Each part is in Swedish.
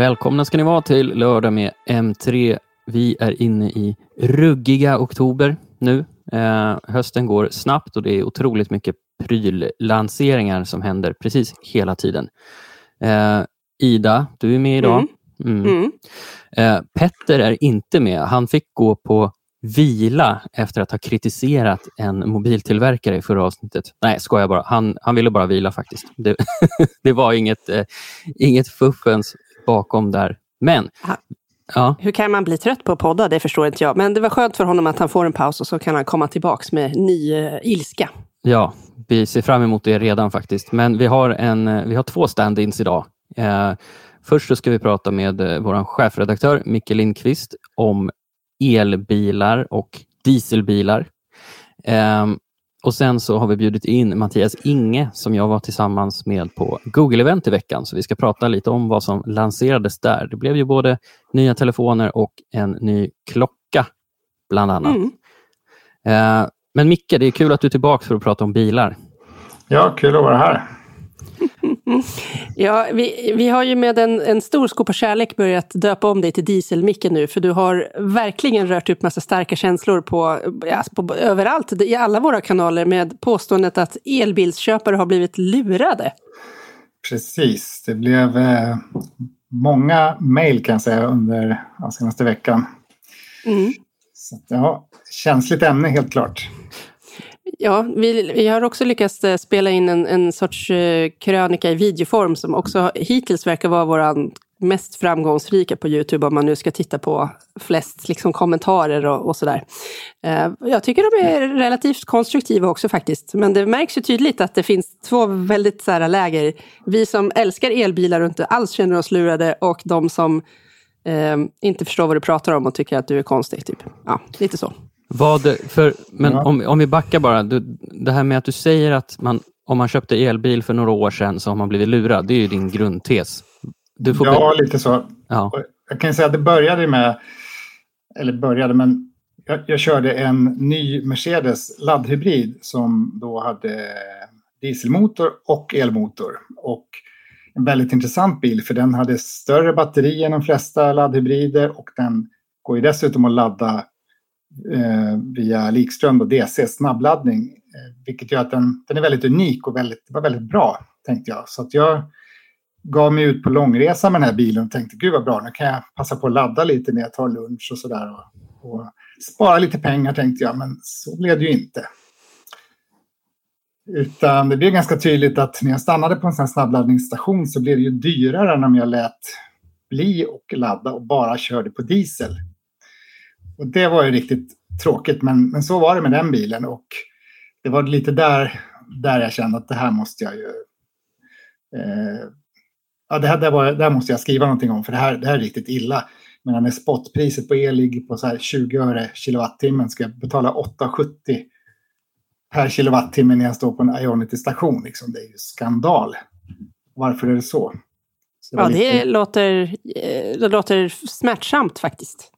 Välkomna ska ni vara till lördag med M3. Vi är inne i ruggiga oktober nu. Eh, hösten går snabbt och det är otroligt mycket pryllanseringar som händer precis hela tiden. Eh, Ida, du är med idag. Mm. Mm. Mm. Eh, Petter är inte med. Han fick gå på vila efter att ha kritiserat en mobiltillverkare i förra avsnittet. Nej, skojar bara. Han, han ville bara vila faktiskt. Det, det var inget, eh, inget fuffens bakom där. Men, ja, Hur kan man bli trött på att podda? Det förstår inte jag. Men det var skönt för honom att han får en paus och så kan han komma tillbaks med ny eh, ilska. ja, vi ser fram emot det redan faktiskt. Men vi har, en, eh, vi har två stand-ins idag. Eh, först så ska vi prata med eh, vår chefredaktör Micke Lindqvist om elbilar och dieselbilar. Ehm, och sen så har vi bjudit in Mattias Inge som jag var tillsammans med på Google-event i veckan. Så vi ska prata lite om vad som lanserades där. Det blev ju både nya telefoner och en ny klocka, bland annat. Mm. Eh, men Micke, det är kul att du är tillbaka för att prata om bilar. Ja, kul att vara här. Ja, vi, vi har ju med en, en stor skopa kärlek börjat döpa om dig till Diesel-Micke nu, för du har verkligen rört upp massa starka känslor på, ja, på, överallt, i alla våra kanaler med påståendet att elbilsköpare har blivit lurade. Precis, det blev eh, många mejl kan jag säga under ja, senaste veckan. Mm. Så ja, känsligt ämne helt klart. Ja, vi, vi har också lyckats eh, spela in en, en sorts eh, krönika i videoform som också hittills verkar vara vår mest framgångsrika på Youtube om man nu ska titta på flest liksom, kommentarer och, och sådär. Eh, jag tycker de är relativt konstruktiva också faktiskt. Men det märks ju tydligt att det finns två väldigt sära läger. Vi som älskar elbilar och inte alls känner oss lurade och de som eh, inte förstår vad du pratar om och tycker att du är konstig. Typ. Ja, lite så. Vad, för, men Ja. om, om vi backar bara. Du, det här med att du säger att man, om man köpte elbil för några år sedan så har man blivit lurad. Det är ju din grundtes. Du får Ja, lite så. ja. Jag kan säga att det började med, eller började, men jag, jag körde en ny Mercedes laddhybrid som då hade dieselmotor och elmotor. Och en väldigt intressant bil för den hade större batteri än de flesta laddhybrider och den går ju dessutom att ladda Eh, via likström och DC, snabbladdning. Eh, vilket gör att den, den är väldigt unik och väldigt, var väldigt bra, tänkte jag. Så att jag gav mig ut på långresa med den här bilen och tänkte gud vad bra, nu kan jag passa på att ladda lite när jag tar lunch och sådär. Och, och spara lite pengar tänkte jag, men så blev det ju inte. Utan det blev ganska tydligt att när jag stannade på en sån här snabbladdningsstation så blev det ju dyrare än om jag lät bli och ladda och bara körde på diesel. Och det var ju riktigt tråkigt, men, men så var det med den bilen. Och det var lite där, där jag kände att det här måste jag ju... Eh, ja, det här, det, var, det här måste jag skriva någonting om, för det här, det här är riktigt illa. Men när spotpriset på el ligger på så här 20 öre kilowattimmen ska jag betala 8,70 per kilowattimme när jag står på en Ionity-station. Liksom. Det är ju skandal. Varför är det så? så var Ja, lite- det låter, eh, det låter smärtsamt faktiskt.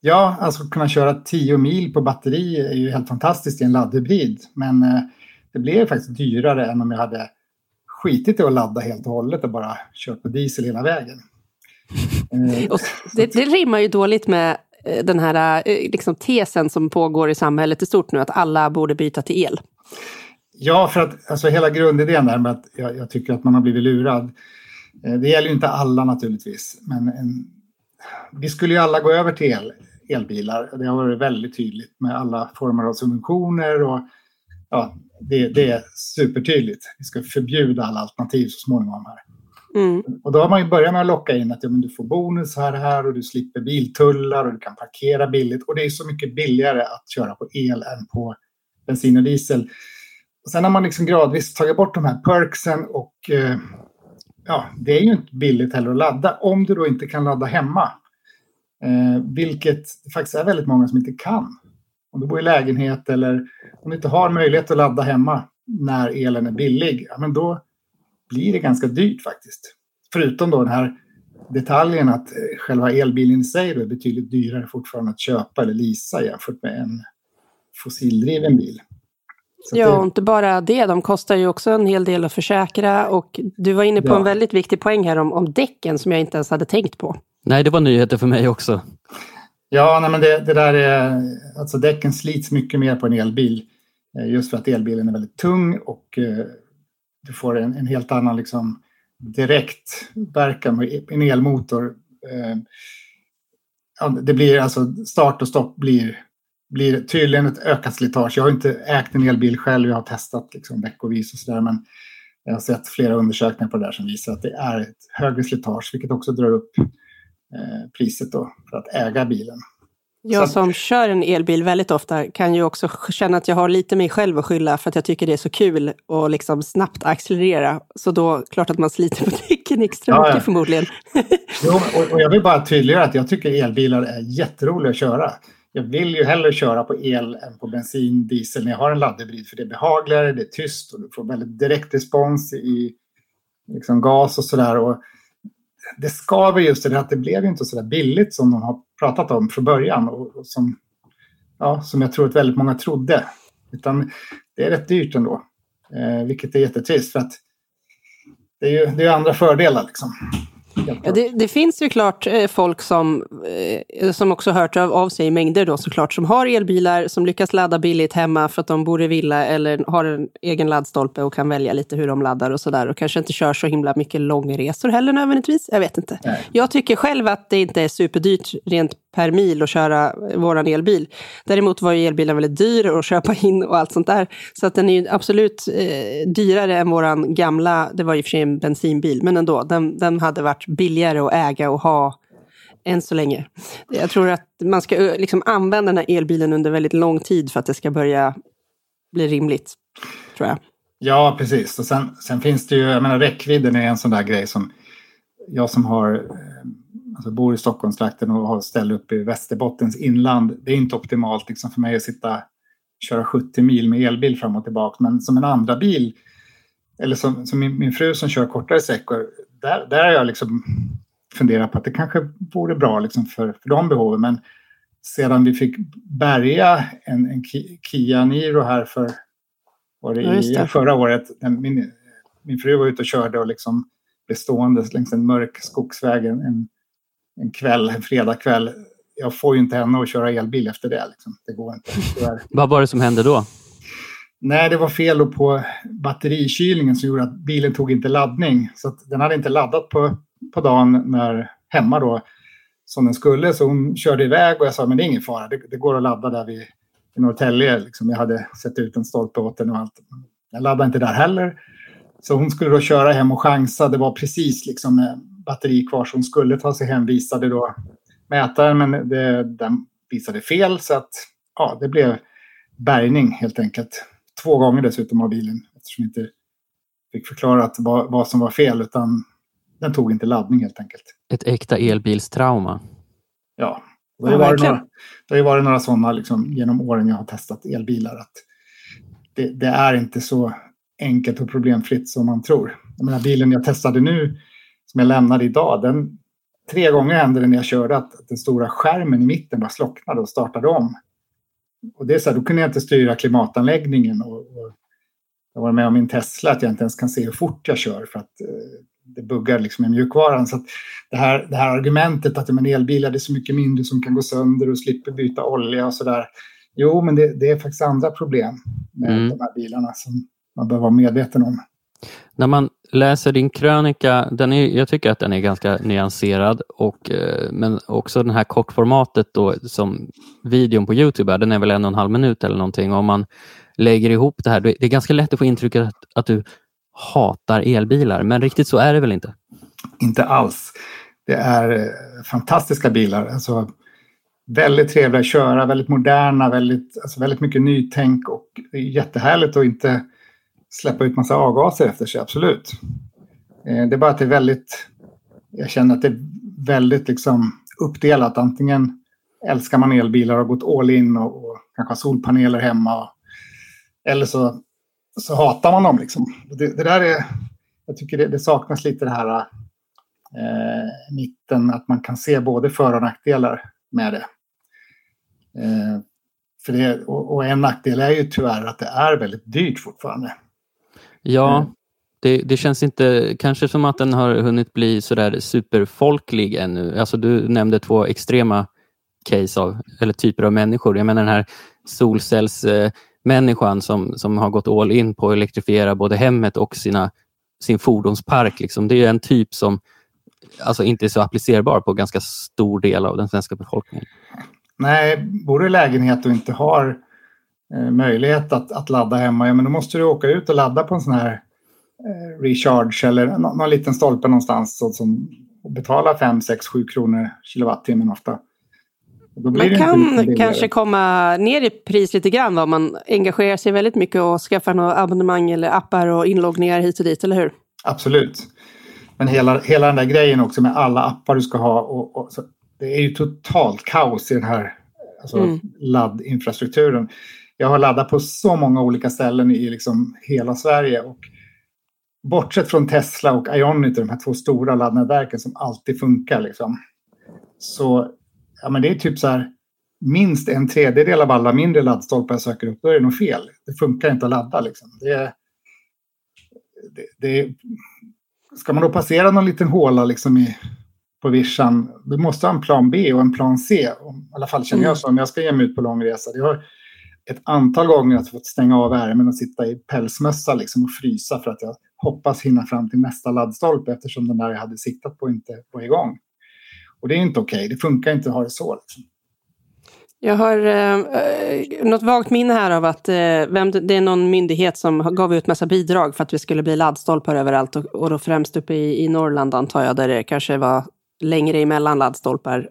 Ja, alltså kunna köra 10 mil på batteri är ju helt fantastiskt i en laddhybrid. Men eh, det blev faktiskt dyrare än om jag hade skitit i att ladda helt och hållet och bara kört på diesel hela vägen. Eh, det, det rimmar ju dåligt med eh, den här liksom, tesen som pågår i samhället i stort nu, att alla borde byta till el. Ja, för att alltså, hela grundidén där med att jag, jag tycker att man har blivit lurad. Det gäller ju inte alla naturligtvis, men en, vi skulle ju alla gå över till el, elbilar. Det har varit väldigt tydligt med alla former av subventioner och ja, det, det är supertydligt. Vi ska förbjuda alla alternativ så småningom här. Mm. Och då har man ju börjat med att locka in att ja, men du får bonus här, här och du slipper biltullar och du kan parkera billigt. Och det är så mycket billigare att köra på el än på bensin och diesel. Och sen har man liksom gradvis tagit bort de här perksen och eh, ja, det är ju inte billigt heller att ladda om du då inte kan ladda hemma. Eh, vilket det faktiskt är väldigt många som inte kan. Om du bor i lägenhet eller om du inte har möjlighet att ladda hemma när elen är billig, ja, men då blir det ganska dyrt faktiskt. Förutom då den här detaljen att eh, själva elbilen i sig är betydligt dyrare fortfarande att köpa eller leasa jämfört med en fossildriven bil. Så ja, och inte bara det, de kostar ju också en hel del att försäkra. Och du var inne på ja. en väldigt viktig poäng här om, om däcken som jag inte ens hade tänkt på. Nej, det var nyheter för mig också. Ja, nej, men det, det där är... Alltså däcken slits mycket mer på en elbil. Eh, just för att elbilen är väldigt tung och eh, du får en, en helt annan liksom, direkt verkan med en elmotor. Eh, det blir alltså start och stopp blir, blir tydligen ett ökat slitage. Jag har inte ägt en elbil själv, jag har testat liksom, veckovis och sådär men jag har sett flera undersökningar på det där som visar att det är ett högre slitage vilket också drar upp priset då för att äga bilen. Jag som kör en elbil väldigt ofta kan ju också känna att jag har lite mig själv att skylla för att jag tycker det är så kul att liksom snabbt accelerera. Så då klart att man sliter på däcken extra ja, mycket ja. förmodligen. jo, och, och, jag vill bara tydliggöra att jag tycker elbilar är jätteroliga att köra. Jag vill ju hellre köra på el än på bensin, diesel när jag har en laddhybrid för det är behagligare, det är tyst och du får väldigt direkt respons i liksom gas och sådär det skaver just det att det blev inte så där billigt som de har pratat om från början och, och som, ja, som jag tror att väldigt många trodde. Utan det är rätt dyrt ändå, eh, vilket är jättetrist för att det är ju det är andra fördelar liksom. Ja, det, det, finns ju klart eh, folk som, eh, som också hört av, av sig mängder då såklart, som har elbilar, som lyckas ladda billigt hemma för att de bor i villa eller har en egen laddstolpe och kan välja lite hur de laddar och sådär. Och kanske inte kör så himla mycket långresor heller nödvändigtvis. Jag vet inte. Nej. Jag tycker själv att det inte är superdyrt rent per mil att köra våran elbil. Däremot var ju elbilen väldigt dyr att köpa in och allt sånt där. Så att den är ju absolut eh, dyrare än våran gamla, det var i och för sig en bensinbil, men ändå, den, den hade varit billigare att äga och ha än så länge. Jag tror att man ska eh, liksom använda den här elbilen under väldigt lång tid för att det ska börja bli rimligt, tror jag. Ja, precis. Och sen, sen finns det ju, jag menar räckvidden är en sån där grej som jag som har eh, alltså bor i Stockholmstrakten och har ställe uppe i Västerbottens inland. Det är inte optimalt liksom för mig att sitta köra 70 mil med elbil fram och tillbaka. Men som en andra bil, eller som, som min, min, fru som kör kortare sträckor, där, där har jag liksom funderat på att det kanske vore bra liksom för, för de behoven. Men sedan vi fick bärga en, en Kia Niro här för var det i, det. förra året. Min, min fru var ute och körde och liksom blev stående längs en mörk skogsväg en, en kväll, en fredagkväll. Jag får ju inte henne att köra elbil efter det. Liksom. Det går inte. Vad var det som hände då? Nej, det var fel på batterikylningen som gjorde att bilen tog inte laddning. Så den hade inte laddat på, på dagen när, hemma då som den skulle. Så hon körde iväg och jag sa men det är ingen fara, det, det går att ladda där vid i Norrtälje. Liksom. Jag hade sett ut en stolpe åt den och allt. Jag laddade inte där heller. Så hon skulle då köra hem och chansa. Det var precis liksom batteri kvar hon skulle ta sig hem visade då mätaren men det, den visade fel så att ja, det blev bärgning helt enkelt. Två gånger dessutom av bilen eftersom vi inte fick förklarat vad, vad som var fel utan den tog inte laddning helt enkelt. Ett äkta elbilstrauma. Ja, det har ju varit, några, det har varit några sådana liksom, genom åren jag har testat elbilar. att det, det, är inte så enkelt och problemfritt som man tror. Jag menar, bilen jag testade nu som jag lämnade idag, den, tre gånger hände det när jag körde att den stora skärmen i mitten bara slocknade och startade om. Och det är så här, då kunde jag inte styra klimatanläggningen. Och, och jag var med om min Tesla att jag inte ens kan se hur fort jag kör för att eh, det buggar liksom i mjukvaran. Så det, här, det här argumentet att en elbil är så mycket mindre som kan gå sönder och slipper byta olja och sådär. Jo, men det, det, är faktiskt andra problem med mm. de här bilarna som man bör vara medveten om. När man läser din krönika, den är, jag tycker att den är ganska nyanserad, och, eh, men också det här kortformatet då, som videon på Youtube är, den är väl en och en halv minut eller någonting. Om man lägger ihop det här, det är ganska lätt att få intrycket att, att du hatar elbilar, men riktigt så är det väl inte? Inte alls. Det är eh, fantastiska bilar. Alltså, väldigt trevliga att köra, väldigt moderna, väldigt, alltså väldigt mycket nytänk och jättehärligt att inte släppa ut massa avgaser efter sig, absolut. Eh, det är bara att det är väldigt, jag känner att det är väldigt liksom uppdelat. Antingen älskar man elbilar och har gått all in och, och kanske har solpaneler hemma. Eller så, så hatar man dem. Liksom. Det, det där är, jag tycker det, det saknas lite det här eh, mitten, att man kan se både för och nackdelar med det. Eh, för det, och, och, en nackdel är ju tyvärr att det är väldigt dyrt fortfarande. Ja, mm. det, det, känns inte kanske som att den har hunnit bli sådär superfolklig ännu. Alltså du nämnde två extrema case av, eller typer av människor. Jag menar den här solcellsmänniskan som, som har gått all in på att elektrifiera både hemmet och sina, sin fordonspark. Liksom. Det är en typ som alltså inte är så applicerbar på ganska stor del av den svenska befolkningen. Nej, bor du i lägenhet och inte har möjlighet att, att ladda hemma, ja, men då måste du åka ut och ladda på en sån här eh, recharge eller någon, någon liten stolpe någonstans så, som betalar 5, 6, 7 kronor kilowattimmen ofta. Man kan kanske komma ner i pris lite grann om man engagerar sig väldigt mycket och skaffar några abonnemang eller appar och inloggningar hit och dit, eller hur? Absolut. Men hela, hela den där grejen också med alla appar du ska ha. Och, och det är ju totalt kaos i den här alltså, mm. laddinfrastrukturen. Jag har laddat på så många olika ställen i liksom hela Sverige. Och bortsett från Tesla och Ionity, de här två stora laddnätverken som alltid funkar. Liksom, så ja, men det är typ så här, minst en tredjedel av alla mindre laddstolpar jag söker upp, då är det något fel. Det funkar inte att ladda. Liksom. Det, det, det, ska man då passera någon liten håla liksom i, på vischan, du måste ha en plan B och en plan C. I alla fall känner jag mm. så när jag ska ge mig ut på lång resa. Jag har ett antal gånger att fått stänga av värmen och sitta i pälsmössa liksom och frysa för att jag hoppas hinna fram till nästa laddstolpe eftersom den där jag hade siktat på inte var igång. Och det är inte okej, okay. det funkar inte att ha det så. Liksom. Jag har eh, något vagt minne här av att eh, vem, det är någon myndighet som gav ut massa bidrag för att vi skulle bli laddstolpar överallt och, och då främst uppe i, i Norrland antar jag, där det kanske var längre emellan laddstolpar.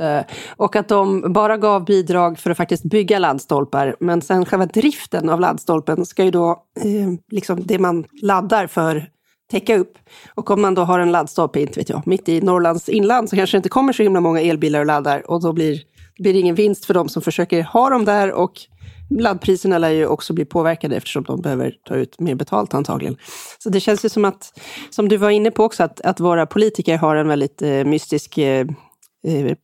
Eh, och att de bara gav bidrag för att faktiskt bygga laddstolpar, men sen själva driften av laddstolpen ska ju då, eh, liksom det man laddar för, täcka upp. Och om man då har en laddstolpe, inte vet jag, mitt i Norrlands inland så kanske det inte kommer så himla många elbilar och laddar och då blir blir det ingen vinst för de som försöker ha dem där och laddpriserna lär ju också bli påverkade eftersom de behöver ta ut mer betalt antagligen. Så det känns ju som att, som du var inne på också, att, att våra politiker har en väldigt eh, mystisk eh, eh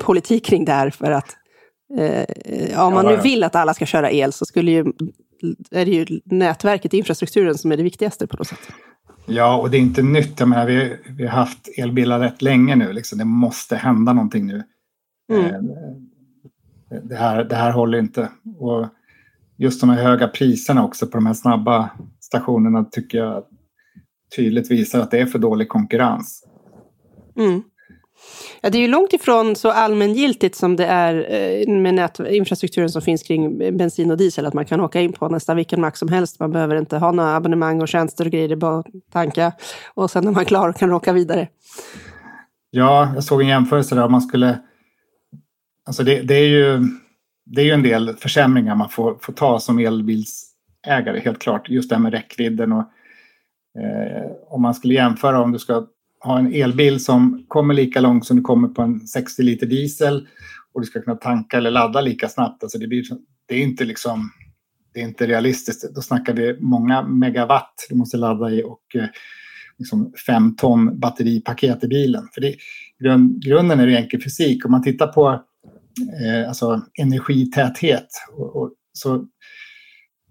politik kring det här. För att eh, ja, om man nu vill att alla ska köra el så skulle ju, är det ju nätverket, infrastrukturen som är det viktigaste på något sätt. Ja, och det är inte nytt. Jag menar, vi, vi har haft elbilar rätt länge nu. Liksom. Det måste hända någonting nu. Mm. Det, här, det här håller inte. Och just de här höga priserna också på de här snabba stationerna tycker jag tydligt visar att det är för dålig konkurrens. Mm. Ja, det är ju långt ifrån så allmängiltigt som det är eh, med nät, infrastrukturen som finns kring bensin och diesel, att man kan åka in på nästan vilken mack som helst. Man behöver inte ha några abonnemang och tjänster och grejer, bara tanka och sen är man klar kan åka vidare. Ja, jag såg en jämförelse där om man skulle Alltså det, det, är ju, det är ju en del försämringar man får, får ta som elbilsägare, helt klart. Just det här med räckvidden och eh, om man skulle jämföra om du ska ha en elbil som kommer lika långt som du kommer på en 60 liter diesel och du ska kunna tanka eller ladda lika snabbt. Alltså det, blir, det är inte liksom det är inte realistiskt. Då snackar vi många megawatt du måste ladda i och eh, liksom fem ton batteripaket i bilen. För det, grund, grunden är det enkel fysik. Om man tittar på eh, alltså energitäthet. Och, och, så,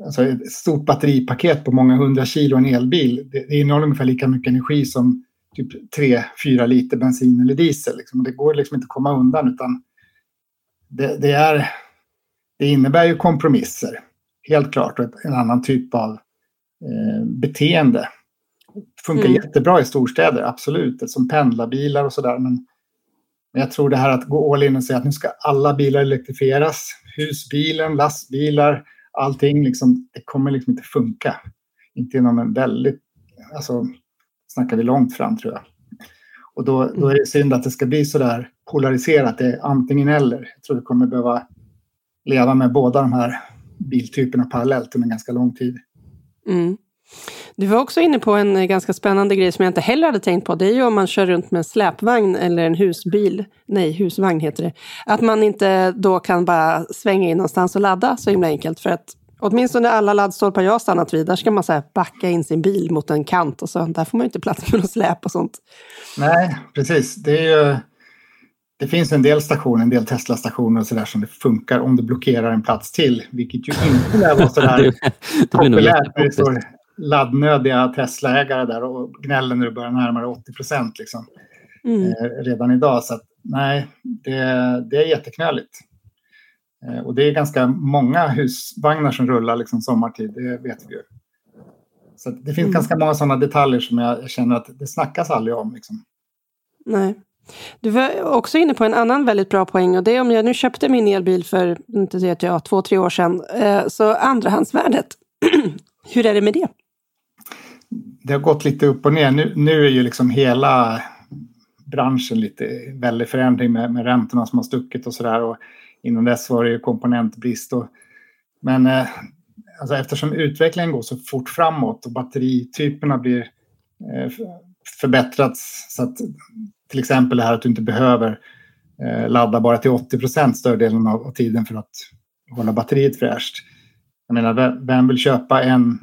alltså ett stort batteripaket på många hundra kilo en elbil, det, det innehåller ungefär lika mycket energi som typ 3-4 liter bensin eller diesel. Liksom. Det går liksom inte att komma undan utan det, det, är, det innebär ju kompromisser, helt klart, och en annan typ av eh, beteende. Det funkar mm. jättebra i storstäder, absolut, som pendlarbilar och sådär. Men men jag tror det här att gå all in och säga att nu ska alla bilar elektrifieras. Husbilen, lastbilar, allting. Liksom, det kommer liksom inte funka. Inte inom en väldigt... Alltså, snackar vi långt fram tror jag. Och då, då är det synd att det ska bli så där polariserat. Det är antingen eller. Jag tror vi kommer behöva leva med båda de här biltyperna parallellt under ganska lång tid. Mm. Du var också inne på en eh, ganska spännande grej som jag inte heller hade tänkt på. Det är ju om man kör runt med en släpvagn eller en husbil. Nej, husvagn heter det. Att man inte då kan bara svänga in någonstans och ladda så himla enkelt. För att åtminstone alla laddstolpar jag stannat vid, där ska man så backa in sin bil mot en kant och så. Där får man ju inte plats med något släp och sånt. Nej, precis. Det är ju det finns en del stationer, en del Tesla-stationer och sådär som det funkar om du blockerar en plats till. Vilket ju inte lär vara sådär populärt när det står laddnödiga Tesla-ägare där och gnäller när du börjar närma dig 80 procent liksom, mm. eh, redan idag. Så att, nej, det, det är jätteknöligt. Eh, och det är ganska många husvagnar som rullar liksom sommartid, det vet vi ju. Så det finns mm. ganska många sådana detaljer som jag känner att det snackas aldrig om. Liksom. Nej. Du var också inne på en annan väldigt bra poäng och det är om jag nu köpte min elbil för, inte vet jag, två, tre år sedan, eh, så andrahandsvärdet, hur är det med det? Det har gått lite upp och ner. Nu, nu är ju liksom hela branschen lite väldigt förändring med, med räntorna som har stuckit och sådär. Innan dess var det ju komponentbrist. Och, men eh, alltså eftersom utvecklingen går så fort framåt och batterityperna blir eh, förbättrats så att till exempel det här att du inte behöver eh, ladda bara till 80 procent större delen av, av, tiden för att hålla batteriet fräscht. Jag menar, vem vill köpa en,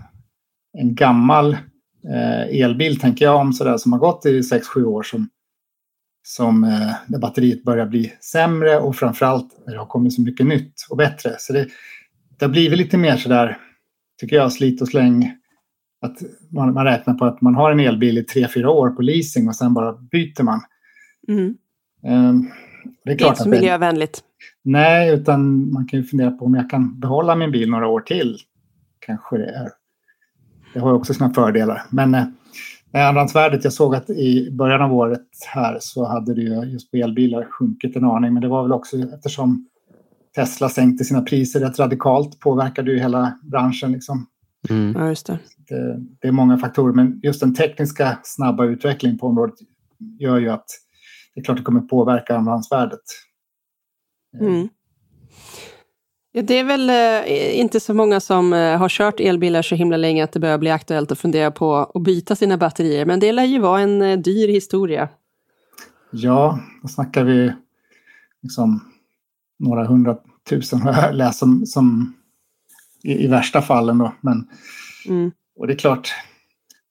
en gammal eh, elbil, tänker jag, om sådär, som har gått i 6-7 år som, som eh, där batteriet börjar bli sämre och framförallt när det har kommit så mycket nytt och bättre. Så det, det har blivit lite mer sådär, tycker jag, slit och släng att man, man, räknar på att man har en elbil i tre fyra år på leasing och sen bara byter man. Mm. Um, det är, klart det är inte så miljövänligt. Nej, utan man kan ju fundera på om jag kan behålla min bil några år till. Kanske det är. Det har också sina fördelar. Men eh, andrahandsvärdet, jag såg att i början av året här så hade det ju just på elbilar sjunkit en aning. Men det var väl också eftersom Tesla sänkte sina priser rätt radikalt påverkade ju hela branschen. Liksom. Mm. Ja, just det. det. det. är många faktorer, men just den tekniska snabba utvecklingen på området gör ju att det är klart det kommer påverka andrahandsvärdet. Mm. Det är väl eh, inte så många som eh, har kört elbilar så himla länge att det börjar bli aktuellt att fundera på att byta sina batterier, men det lär ju vara en eh, dyr historia. Ja, då snackar vi liksom några hundratusen har jag läst som, som i, i, värsta fallen. Då. Men, mm. Och det är klart,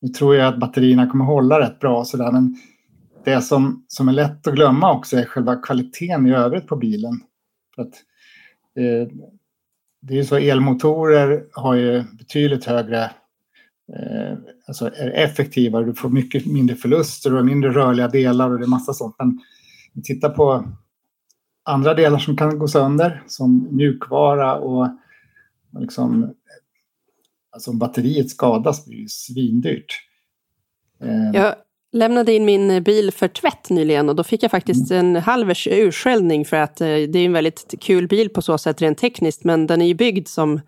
nu tror jag att batterierna kommer hålla rätt bra. Så där, men det som, som är lätt att glömma också är själva kvaliteten i övrigt på bilen. För att, eh, det är ju så elmotorer har ju betydligt högre, eh, alltså är effektivare, du får mycket mindre förluster och mindre rörliga delar och det är massa sånt. Men titta på andra delar som kan gå sönder som mjukvara och liksom, alltså om batteriet skadas blir det svindyrt. Eh, ja lämnade in min bil för tvätt nyligen och då fick jag faktiskt mm. en halv urskällning för att eh, det är en väldigt kul bil på så sätt rent tekniskt men den är ju byggd som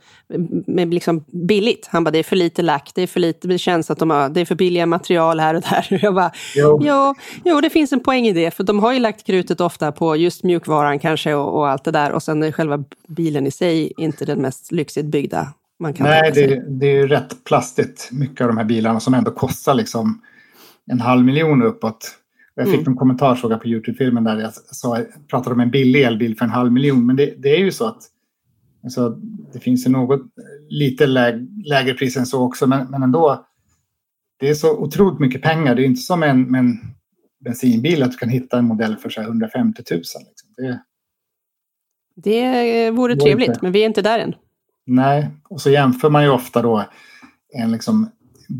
med liksom billigt. Han bara det är för lite lack, det är för lite, det känns att de har, det är för billiga material här och där. Jag bara, jo. Jo, jo det finns en poäng i det för de har ju lagt krutet ofta på just mjukvaran kanske och, och allt det där och sen är själva bilen i sig inte den mest lyxigt byggda man kan Nej, det, det är ju rätt plastigt mycket av de här bilarna som ändå kostar liksom en halv miljon uppåt. Jag fick mm. en kommentar såg jag på Youtube-filmen där jag sa, pratade om en billig elbil för en halv miljon. Men det, det är ju så att alltså, det finns ju något lite läg, lägre pris än så också. Men, men ändå, det är så otroligt mycket pengar. Det är inte som en, en bensinbil att du kan hitta en modell för så 150 000. Liksom. Det, det vore trevligt, inte. men vi är inte där än. Nej, och så jämför man ju ofta då en liksom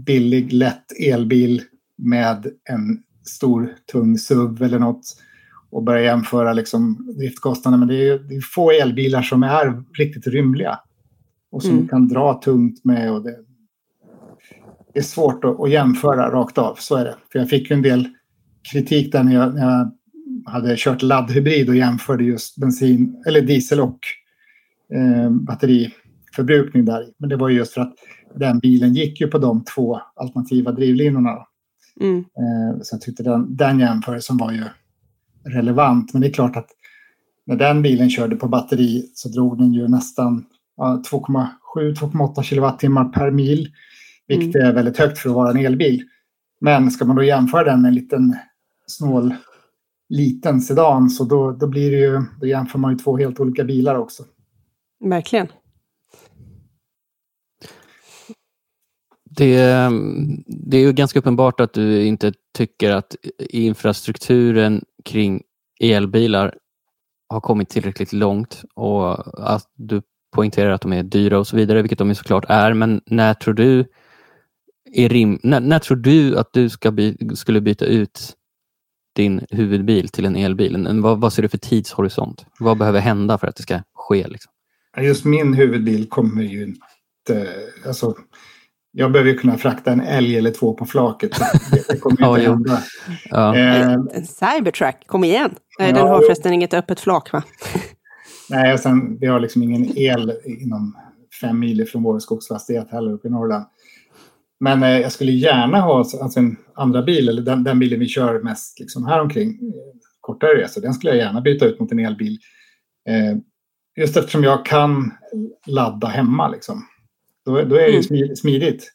billig, lätt elbil med en stor tung SUV eller något och börja jämföra liksom driftkostnader. Men det är, det är få elbilar som är riktigt rymliga och som mm. kan dra tungt med. Och det, det är svårt att, att, jämföra rakt av, så är det. För jag fick ju en del kritik där när jag, när jag hade kört laddhybrid och jämförde just bensin eller diesel och eh, batteriförbrukning där. Men det var just för att den bilen gick ju på de två alternativa drivlinorna. Mm. Eh, så jag tyckte den, den jämförelsen var ju relevant. Men det är klart att när den bilen körde på batteri så drog den ju nästan ja, 2,7-2,8 kilowattimmar per mil. Vilket mm. är väldigt högt för att vara en elbil. Men ska man då jämföra den med en liten snål liten sedan så då, då blir det ju, då jämför man ju två helt olika bilar också. Verkligen. Det, det är ju ganska uppenbart att du inte tycker att infrastrukturen kring elbilar har kommit tillräckligt långt och att du poängterar att de är dyra och så vidare, vilket de såklart är. Men när tror du är rim när, när tror du att du ska by skulle byta ut din huvudbil till en elbil? Vad, vad ser du för tidshorisont? Vad behöver hända för att det ska ske? Liksom? Just min huvudbil kommer ju inte... Alltså, jag behöver ju kunna frakta en älg eller två på flaket. Det kommer inte hända. Ja. Eh, en Cybertruck, kom igen! Nej, den har förresten inget öppet flak va? Nej, och sen, vi har liksom ingen el inom fem mil från vår skogsfastighet heller uppe i Norrland. Men eh, jag skulle gärna ha alltså, en andra bil, eller den, den bilen vi kör mest liksom, här omkring eh, kortare resor. Den skulle jag gärna byta ut mot en elbil. Eh, just eftersom jag kan ladda hemma. Liksom. Då, då är det mm. smidigt.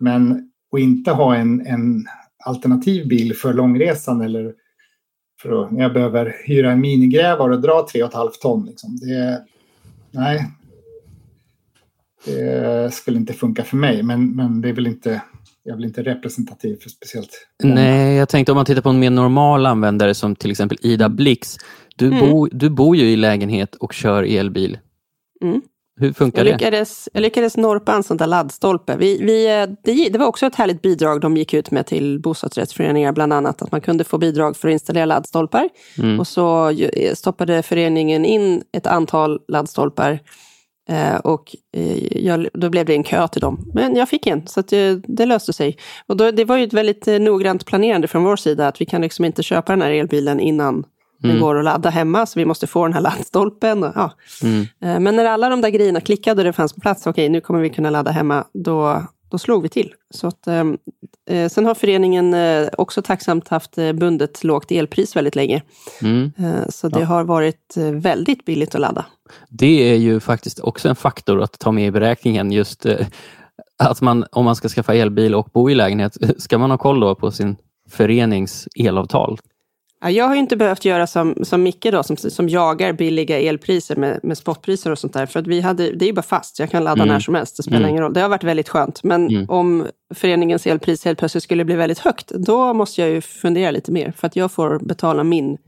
Men att inte ha en, en alternativ bil för långresan eller för att, när jag behöver hyra en minigrävare och dra 3,5 ton. Liksom. Det, nej, det skulle inte funka för mig. Men, men det är väl inte, jag är väl inte representativ för speciellt. Nej, jag tänkte om man tittar på en mer normal användare som till exempel Ida Blix. Du, mm. bo, du bor ju i lägenhet och kör elbil. Mm. Hur funkar jag lyckades, det? Jag lyckades norpa en sån där laddstolpe. Vi, vi, det, det, var också ett härligt bidrag de gick ut med till bostadsrättsföreningar, bland annat att man kunde få bidrag för att installera laddstolpar. Mm. Och så stoppade föreningen in ett antal laddstolpar Eh, och eh, jag, då blev det en kö till dem. Men jag fick en, så det, det, löste sig. Och då, det var ju ett väldigt eh, noggrant planerande från vår sida, att vi kan liksom inte köpa den här elbilen innan mm. den går att ladda hemma, så vi måste få den här laddstolpen. Och, ja. Mm. Men när alla de där grejerna klickade och det fanns på plats, okej, okay, nu kommer vi kunna ladda hemma, då, då slog vi till. Så att, ehm, eh, sen har föreningen eh, också tacksamt haft eh, bundet lågt elpris väldigt länge. Mm. Eh, så det ja. har varit eh, väldigt billigt att ladda. Det är ju faktiskt också en faktor att ta med i beräkningen. Just eh, att man, om man ska skaffa elbil och bo i lägenhet, ska man ha koll då på sin förenings elavtal? Jag har inte behövt göra som, som Micke då, som, som jagar billiga elpriser med, med spotpriser och sånt där. För att vi hade, det är ju bara fast, jag kan ladda mm. när som helst, det spelar mm. ingen roll. Det har varit väldigt skönt. Men mm. om föreningens elpris helt plötsligt skulle bli väldigt högt, då måste jag ju fundera lite mer. För att jag får betala min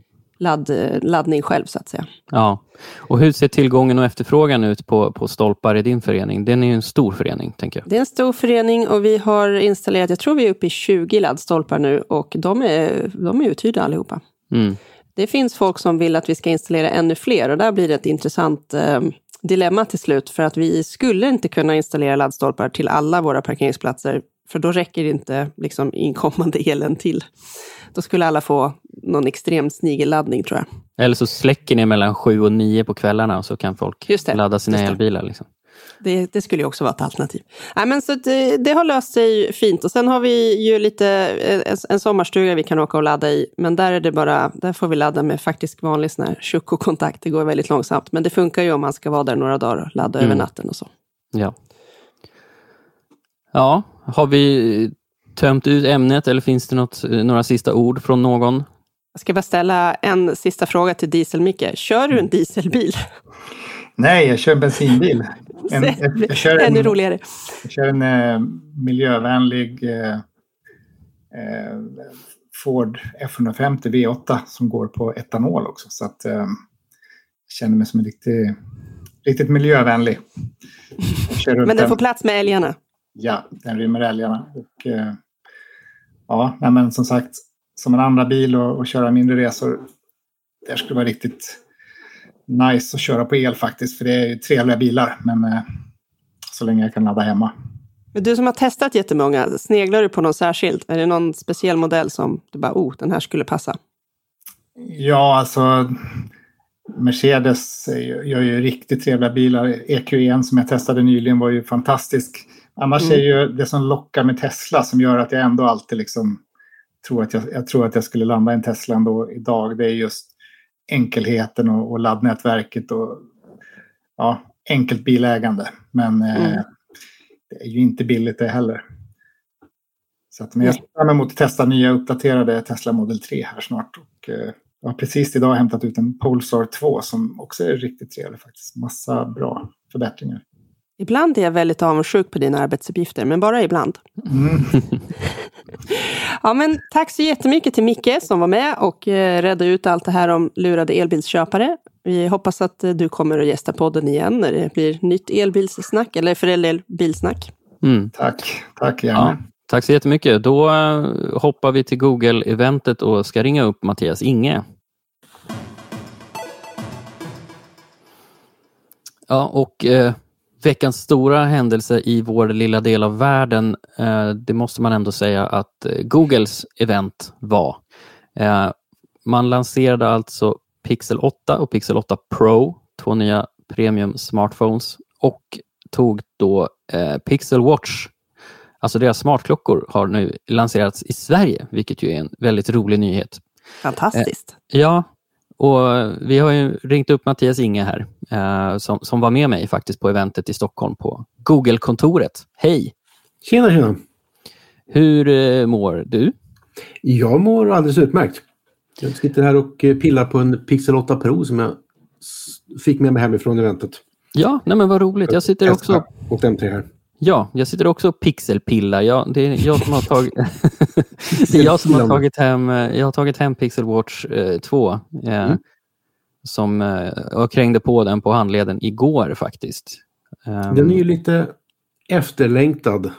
ladd, laddning själv så att säga. Ja, och hur ser tillgången och efterfrågan ut på, på stolpar i din förening? Den är ju en stor förening, tänker jag. Det är en stor förening och vi har installerat, jag tror vi är uppe i 20 laddstolpar nu och de är, de är uthyrda allihopa. Mm. Det finns folk som vill att vi ska installera ännu fler och där blir det ett intressant eh, dilemma till slut för att vi skulle inte kunna installera laddstolpar till alla våra parkeringsplatser för då räcker inte liksom inkommande elen till. Då skulle alla få någon extrem snigelladdning tror jag. Eller så släcker ni mellan sju och nio på kvällarna så kan folk ladda sina elbilar. Liksom. Det, det, skulle ju också vara ett alternativ. Nej, men så det, det, har löst sig fint. Och sen har vi ju lite en, en sommarstuga vi kan åka och ladda i. Men där är det bara, där får vi ladda med faktiskt vanlig sån här kontakt Det går väldigt långsamt. Men det funkar ju om man ska vara där några dagar och ladda mm. över natten och så. Ja. Ja, har vi tömt ut ämnet eller finns det något, några sista ord från någon? Jag ska bara ställa en sista fråga till Diesel-Micke. Kör du en dieselbil? Nej, jag kör en bensinbil. En, jag kör en, Ännu roligare. Jag kör en eh, miljövänlig eh, eh Ford F150 V8 som går på etanol också. Så att, eh, jag känner mig som en riktig, riktigt miljövänlig. Men den får plats med älgarna? Ja, den rymmer älgarna. Och, eh, ja, men som sagt, som en andra bil och, och köra mindre resor. Det skulle vara riktigt nice att köra på el faktiskt. För det är ju trevliga bilar. Men eh, så länge jag kan ladda hemma. Men du som har testat jättemånga, sneglar du på någon särskild? Är det någon speciell modell som du bara, oh, den här skulle passa? Ja, alltså Mercedes gör ju riktigt trevliga bilar. EQ1 som jag testade nyligen var ju fantastisk. Annars mm. är ju det som lockar med Tesla som gör att jag ändå alltid liksom tror att jag, jag tror att jag skulle landa i en Tesla ändå idag. Det är just enkelheten och, och laddnätverket och ja, enkelt bilägande. Men eh, mm. eh, det är ju inte billigt det heller. Så att, men jag ser fram emot att testa nya uppdaterade Tesla Model 3 här snart. Och, eh, jag har precis idag hämtat ut en Polestar 2 som också är riktigt trevlig faktiskt. Massa bra förbättringar. Ibland är jag väldigt avundsjuk på dina arbetsuppgifter, men bara ibland. Mm. Ja, men tack så jättemycket till Micke som var med och eh, redde ut allt det här om lurade elbilsköpare. Vi hoppas att eh, du kommer att gästa podden igen när det blir nytt elbilssnack, eller för del bilsnack. Mm. Tack, tack gärna. Ja, tack så jättemycket. Då eh, hoppar vi till Google-eventet och ska ringa upp Mattias Inge. Ja, och eh, veckans stora händelse i vår lilla del av världen, eh, det måste man ändå säga att eh, Googles event var. Eh, man lanserade alltså Pixel 8 och Pixel 8 Pro, två nya premium smartphones och tog då Pixel Watch, alltså deras smartklockor har nu lanserats i Sverige, vilket ju är en väldigt rolig nyhet. Fantastiskt. Ja, och vi har ringt upp Mattias Inge här, eh, som, som var med mig faktiskt på eventet i Stockholm på Google-kontoret. Hej! Tjena, tjena. Hur eh, mår du? Jag mår alldeles utmärkt. Jag sitter här och eh, pillar på en Pixel 8 Pro som jag fick med mig hemifrån eventet. Ja, nej men vad roligt. Jag sitter också, Och M3 här. Ja, jag sitter också och pixelpillar. Ja, det är jag som har tagit, det är jag som har tagit hem, eh, jag har tagit hem Pixel Watch eh, 2. Eh, Mm. som, eh, och krängde på den på handleden igår faktiskt. Ehm, Den är ju lite efterlängtad.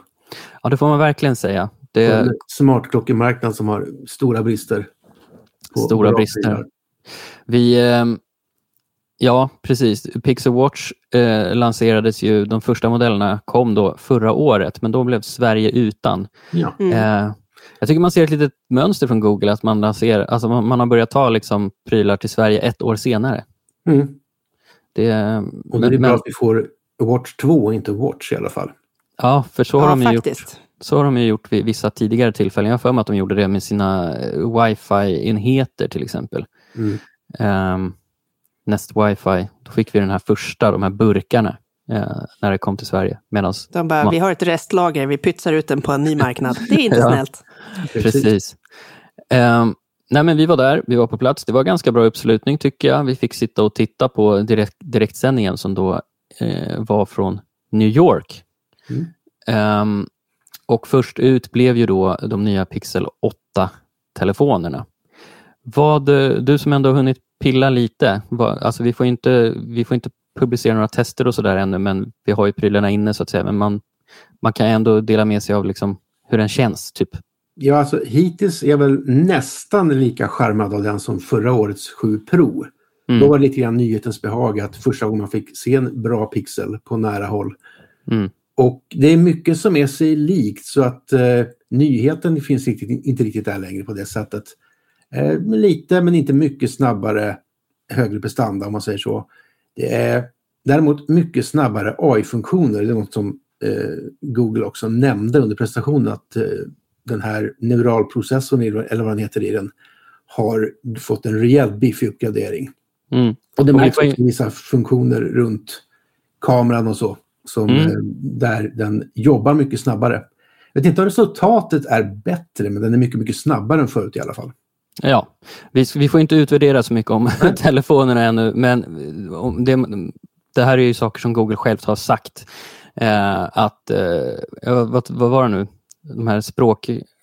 Ja, det får man verkligen säga. Det, en smartklockemarknad som har stora brister. Stora brister. Vi, ehm, ja, precis. Pixel Watch eh, lanserades ju, de första modellerna kom då förra året, men då blev Sverige utan. Ja. Mm. Eh, jag tycker man ser ett litet mönster från Google, att man, lanserar, alltså man, man har börjat ta liksom prylar till Sverige ett år senare. Mm. Det, Och då är det bra att vi får Watch 2 och inte Watch i alla fall. ja, för så har, Ja, de ju gjort, faktiskt. så så har de ju gjort vid vissa tidigare tillfällen. Jag har för mig att de gjorde det med sina eh, wifi-enheter till exempel. Mm. um, Nest Wifi, då fick vi den här första, de här burkarna, eh, när det kom till Sverige. Medans, De bara, Ma- vi har ett restlager, vi pytsar ut den på en ny marknad. Det är inte Ja. snällt. precis. Ehm, nej, men vi var där, vi var på plats. Det var ganska bra uppslutning tycker jag. Vi fick sitta och titta på direkt, direktsändningen som då eh, var från New York. Mm. Ehm, och först ut blev ju då de nya Pixel 8-telefonerna. Vad, eh, du som ändå har hunnit pilla lite, alltså vi får inte, vi får inte publicera några tester och sådär ännu, men vi har ju prylarna inne så att säga. Men man, man kan ändå dela med sig av liksom hur den känns. Typ. Ja, alltså hittills är jag väl nästan lika charmad av den som förra årets 7 Pro. Mm. Då var det lite grann nyhetens behag att första gången man fick se en bra pixel på nära håll. Mm. Och det är mycket som är sig likt så att eh, nyheten finns riktigt, inte riktigt där längre på det sättet. Eh, lite men inte mycket snabbare högre prestanda om man säger så. Det är däremot mycket snabbare AI-funktioner. Det är något som eh, Google också nämnde under presentationen att eh, den här neuralprocessorn, eller vad den heter i den, har fått en rejält biffig uppgradering. Mm. Och det märks också vissa funktioner runt kameran och så. Som, Mm. eh, Där den jobbar mycket snabbare. Jag vet inte om resultatet är bättre, men den är mycket, mycket snabbare än förut i alla fall. Ja, vi, vi får inte utvärdera så mycket om telefonerna ännu, men om det, det här är ju saker som Google självt har sagt. Eh, att, eh, vad, vad var det nu? De här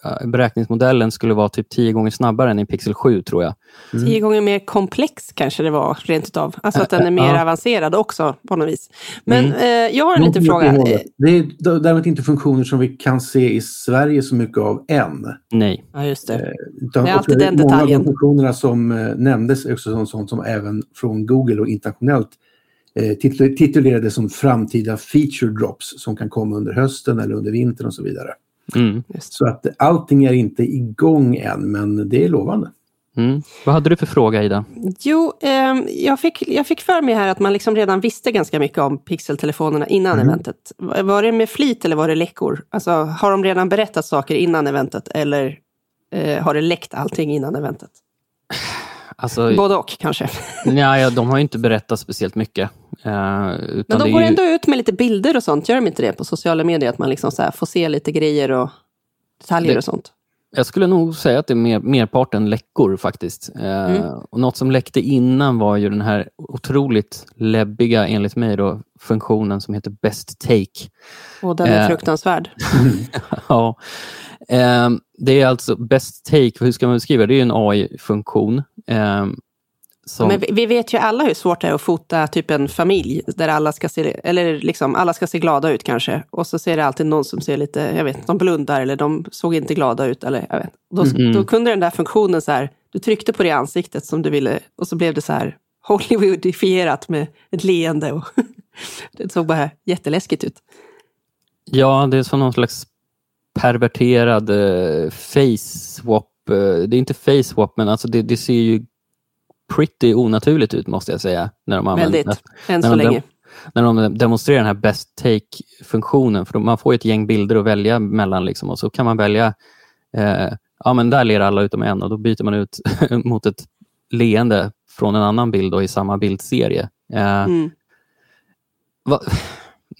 språkberäkningsmodellen skulle vara typ tio gånger snabbare än i Pixel 7 tror jag. Tio gånger mer komplex kanske det var, rent utav. Alltså att den är mer Ja. avancerad också på något vis. Men Mm. eh, jag har en liten fråga. hållet. Det är däremot inte funktioner som vi kan se i Sverige så mycket av än. Nej. Ja, just det. Utan Det är alltid också den Många av detaljen. de funktionerna som eh, nämndes är också sånt, sånt som även från Google och internationellt eh, titul- titulerade som framtida feature drops som kan komma under hösten eller under vintern och så vidare. Mm. Så att allting är inte igång än, men det är lovande. Mm. Vad hade du för fråga Ida? Jo, ehm, jag, fick, jag fick för mig här att man liksom redan visste ganska mycket om pixeltelefonerna innan Mm. eventet. Var var det med flit eller var det läckor? Alltså, har de redan berättat saker innan eventet eller eh, har det läckt allting innan eventet? Alltså, Både och kanske. nej, ja, de har ju inte berättat speciellt mycket. Eh, Men de går ju- ändå ut med lite bilder och sånt, gör de inte det på sociala medier? Att man liksom så får se lite grejer och detaljer Det- och sånt. Jag skulle nog säga att det är mer, merparten läckor faktiskt. Eh, Mm. och något som läckte innan var ju den här otroligt läbbiga, enligt mig, då, funktionen som heter Best Take. Och den är Eh. fruktansvärd. ja. Ehm, det är alltså Best Take, hur ska man beskriva det? Det är ju en AI-funktion. Som, Men vi, vi vet ju alla hur svårt det är att fota typ en familj där alla ska se, eller liksom, alla ska se glada ut kanske. Och så ser det alltid någon som ser lite, jag vet de blundar eller de såg inte glada ut. Eller, jag vet. Då, Mm. då kunde den där funktionen så här, du tryckte på det ansiktet som du ville och så blev det så här Hollywoodifierat med ett leende. Och det såg bara jätteläskigt ut. Ja, det är som någon slags perverterad eh, face swap. Eh, det är inte face swap, men alltså det, det ser ju pretty onaturligt ut måste jag säga. När de använder- Väldigt, än när så de länge. när de demonstrerar den här best take-funktionen. För man får ju ett gäng bilder att välja mellan liksom, och så kan man välja, eh, ja men där ler alla utom en och då byter man ut mot ett leende från en annan bild då, i samma bildserie. Eh, Mm. va,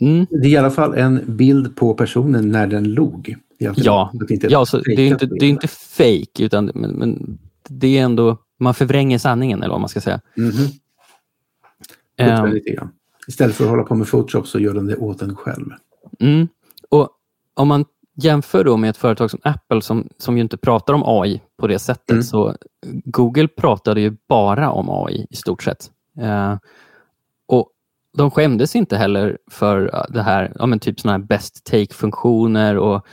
mm, Det är i alla fall en bild på personen när den log. Det är alltid ja, det inte är ja så det är inte, det är inte fake, utan men, men det är ändå, man förvränger sanningen eller vad man ska säga. Puttar lite grann. Istället för att hålla på med Photoshop så gör den det åt en själv. Mm. Och om man jämför då med ett företag som Apple som, som ju inte pratar om AI på det sättet, Mm. så Google pratade ju bara om AI i stort sett. Eh, och de skämdes inte heller för eh, det här, ja, men typ sådana här best take-funktioner och